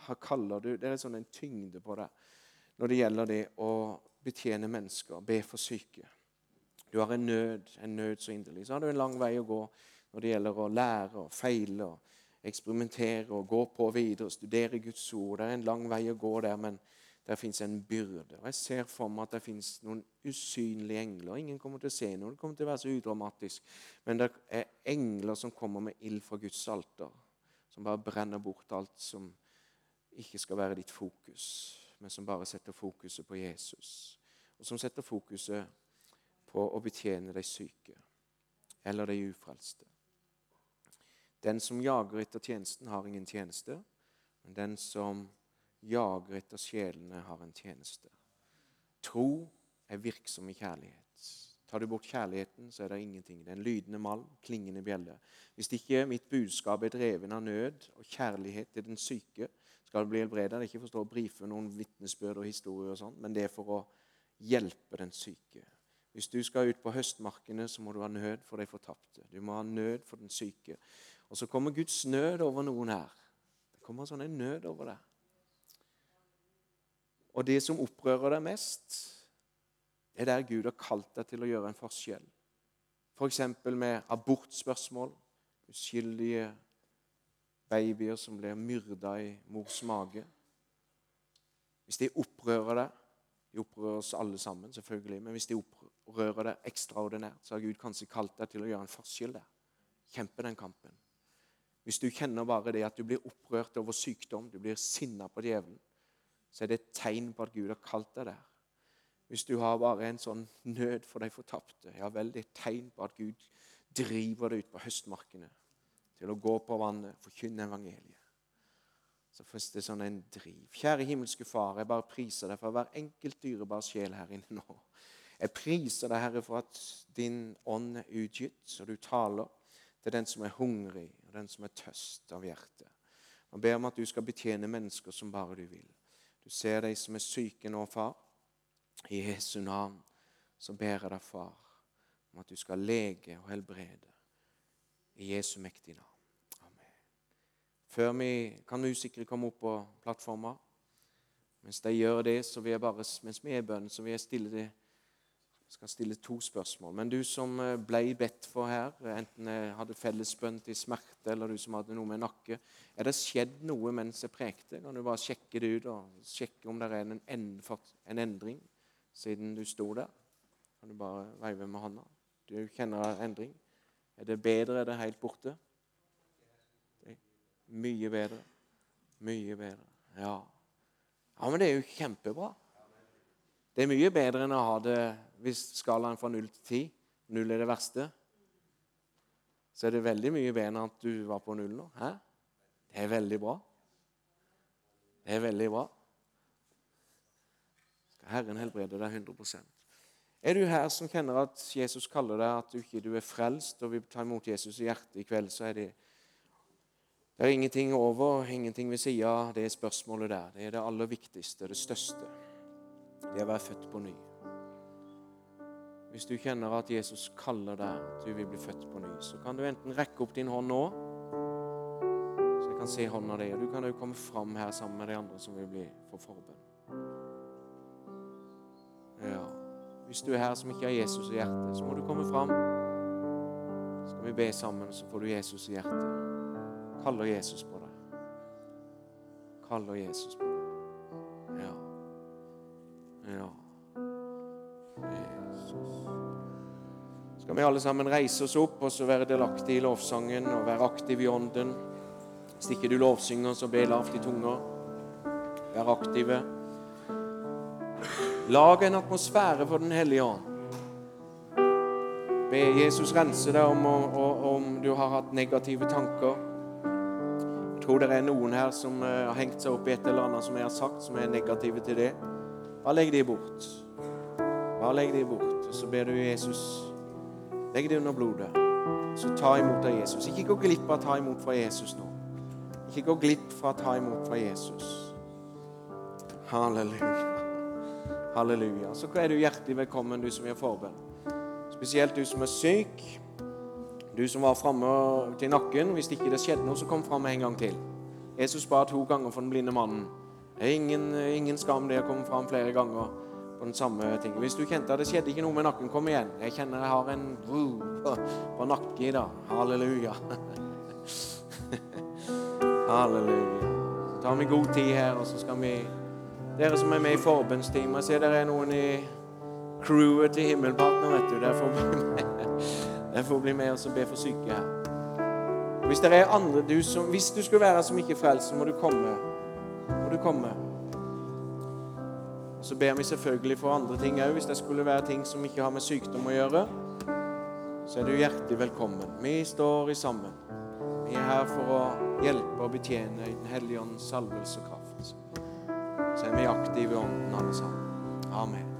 har kaller du Det er sånn en tyngde på det når det gjelder det å betjene mennesker, be for syke. Du har en nød, en nød så inderlig. Så har du en lang vei å gå når det gjelder å lære og feile og eksperimentere og gå på videre, studere Guds ord. Det er en lang vei å gå der, men der fins en byrde. Og Jeg ser for meg at det fins noen usynlige engler. Ingen kommer til å se noe. Det kommer til å være så udramatisk. Men det er engler som kommer med ild fra Guds alter. Som bare brenner bort alt som ikke skal være ditt fokus, men som bare setter fokuset på Jesus. Og som setter fokuset på å betjene de syke eller de ufrelste. Den som jager etter tjenesten, har ingen tjeneste. Men den som jager etter sjelene, har en tjeneste. Tro er virksom i kjærlighet. Tar du bort kjærligheten, så er det ingenting. Det er en lydende malm, klingende bjelle. Hvis ikke mitt budskap er dreven av nød og kjærlighet til den syke, skal bli helbredet. Det ikke for å brife noen vitnesbyrd og historier, og sånt, men det er for å hjelpe den syke. Hvis du skal ut på høstmarkene, så må du ha nød for de fortapte. Du må ha nød for den syke. Og så kommer Guds nød over noen her. Det kommer sånn en nød over deg. Og det som opprører deg mest, er der Gud har kalt deg til å gjøre en forskjell. F.eks. For med abortspørsmål. Uskyldige babyer som blir myrda i mors mage. Hvis de opprører deg De opprører oss alle sammen, selvfølgelig. Men hvis de opprører deg ekstraordinært, så har Gud kanskje kalt deg til å gjøre en forskjell der. Kjempe den kampen. Hvis du kjenner bare det at du blir opprørt over sykdom, du blir sinna på djevelen, så er det et tegn på at Gud har kalt deg der. Hvis du har bare en sånn nød for de fortapte, ja vel, det er et tegn på at Gud driver deg ut på høstmarkene til å gå på vannet, forkynne evangeliet så får det sånn en driv. Kjære himmelske Far, jeg bare priser deg for hver enkelt dyrebar sjel her inne nå. Jeg priser deg, Herre, for at din ånd er utgitt, så du taler til den som er hungrig, og den som er tøst av hjertet. Og ber om at du skal betjene mennesker som bare du vil. Du ser de som er syke nå, far. I Jesu navn så ber jeg deg, far, om at du skal lege og helbrede. I Jesu mektige navn. Amen. Før vi kan musikere komme opp på plattforma. Mens de gjør det, så vil jeg bare, mens vi er i bønn, så vil jeg stille det, skal stille to spørsmål. Men du som eh, ble bedt for her, enten jeg hadde fellesbønn til smerte, eller du som hadde noe med nakke Er det skjedd noe mens jeg prekte? Kan du bare sjekke det ut og sjekke om det er en, en endring siden du sto der? Kan du bare veive med hånda? Du kjenner endring? Er det bedre? Er det helt borte? Mye bedre. Mye bedre. Ja. ja, men det er jo kjempebra. Det er mye bedre enn å ha det hvis skalaen fra null til ti null er det verste. Så er det veldig mye bedre enn at du var på null nå. Hæ? Det er veldig bra. Det er veldig bra. Skal Herren helbrede deg 100 Er du her som kjenner at Jesus kaller deg, at du ikke du er frelst og vil ta imot Jesus i hjertet i kveld, så er det det er ingenting over, ingenting ved sida av det spørsmålet der. Det er det aller viktigste, det største. Det å være født på ny. Hvis du kjenner at Jesus kaller deg at du vil bli født på ny, så kan du enten rekke opp din hånd nå, så jeg kan se hånda di, og du kan jo komme fram her sammen med de andre som vil bli for forbønn. Hvis du er her som ikke har Jesus i hjertet, så må du komme fram. Så skal vi be sammen, så får du Jesus i hjertet kaller Jesus på deg. Kaller Jesus på deg. Ja. Ja. Jesus. Skal vi alle sammen reise oss opp og så være delaktige i lovsangen og være aktive i ånden? Hvis ikke du lovsynger, så be lavt i tunga. Vær aktive. Lag en atmosfære for Den hellige ånd. Be Jesus rense deg om, om du har hatt negative tanker Jeg tror det er noen her som uh, har hengt seg opp i et eller annet som jeg har sagt, som er negative til det. Bare legg de bort. Bare legg de bort. Og så ber du Jesus Legg de under blodet. Så ta imot av Jesus. Ikke gå glipp av å ta imot fra Jesus nå. Ikke gå glipp fra å ta imot fra Jesus. Halleluja. Halleluja. Så er du hjertelig velkommen, du som gjør forbønn. Spesielt du som er syk. Du som var framme til nakken, hvis ikke det skjedde noe, så kom fram en gang til. Jesus ba to ganger for den blinde mannen. Det er ingen, ingen skam det å komme fram flere ganger på den samme ting. Hvis du kjente at det skjedde ikke noe med nakken, kom igjen. Jeg kjenner jeg har en på, på nakken i dag. Halleluja. [laughs] Halleluja. Så tar vi god tid her, og så skal vi Dere som er med i forbundsteamet. jeg ser dere er noen i crewet til Himmelpartner, vet du. Derfor bli med. Jeg får bli med og be for syke her. Hvis det er andre du som, hvis du skulle være som ikke frelst, så må du komme. Må du komme. Så ber vi selvfølgelig for andre ting òg. Hvis det skulle være ting som ikke har med sykdom å gjøre, så er du hjertelig velkommen. Vi står i sammen. Vi er her for å hjelpe og betjene i Den hellige ånds salvelse og kraft. Så er vi aktive i ånden alle sammen. Amen.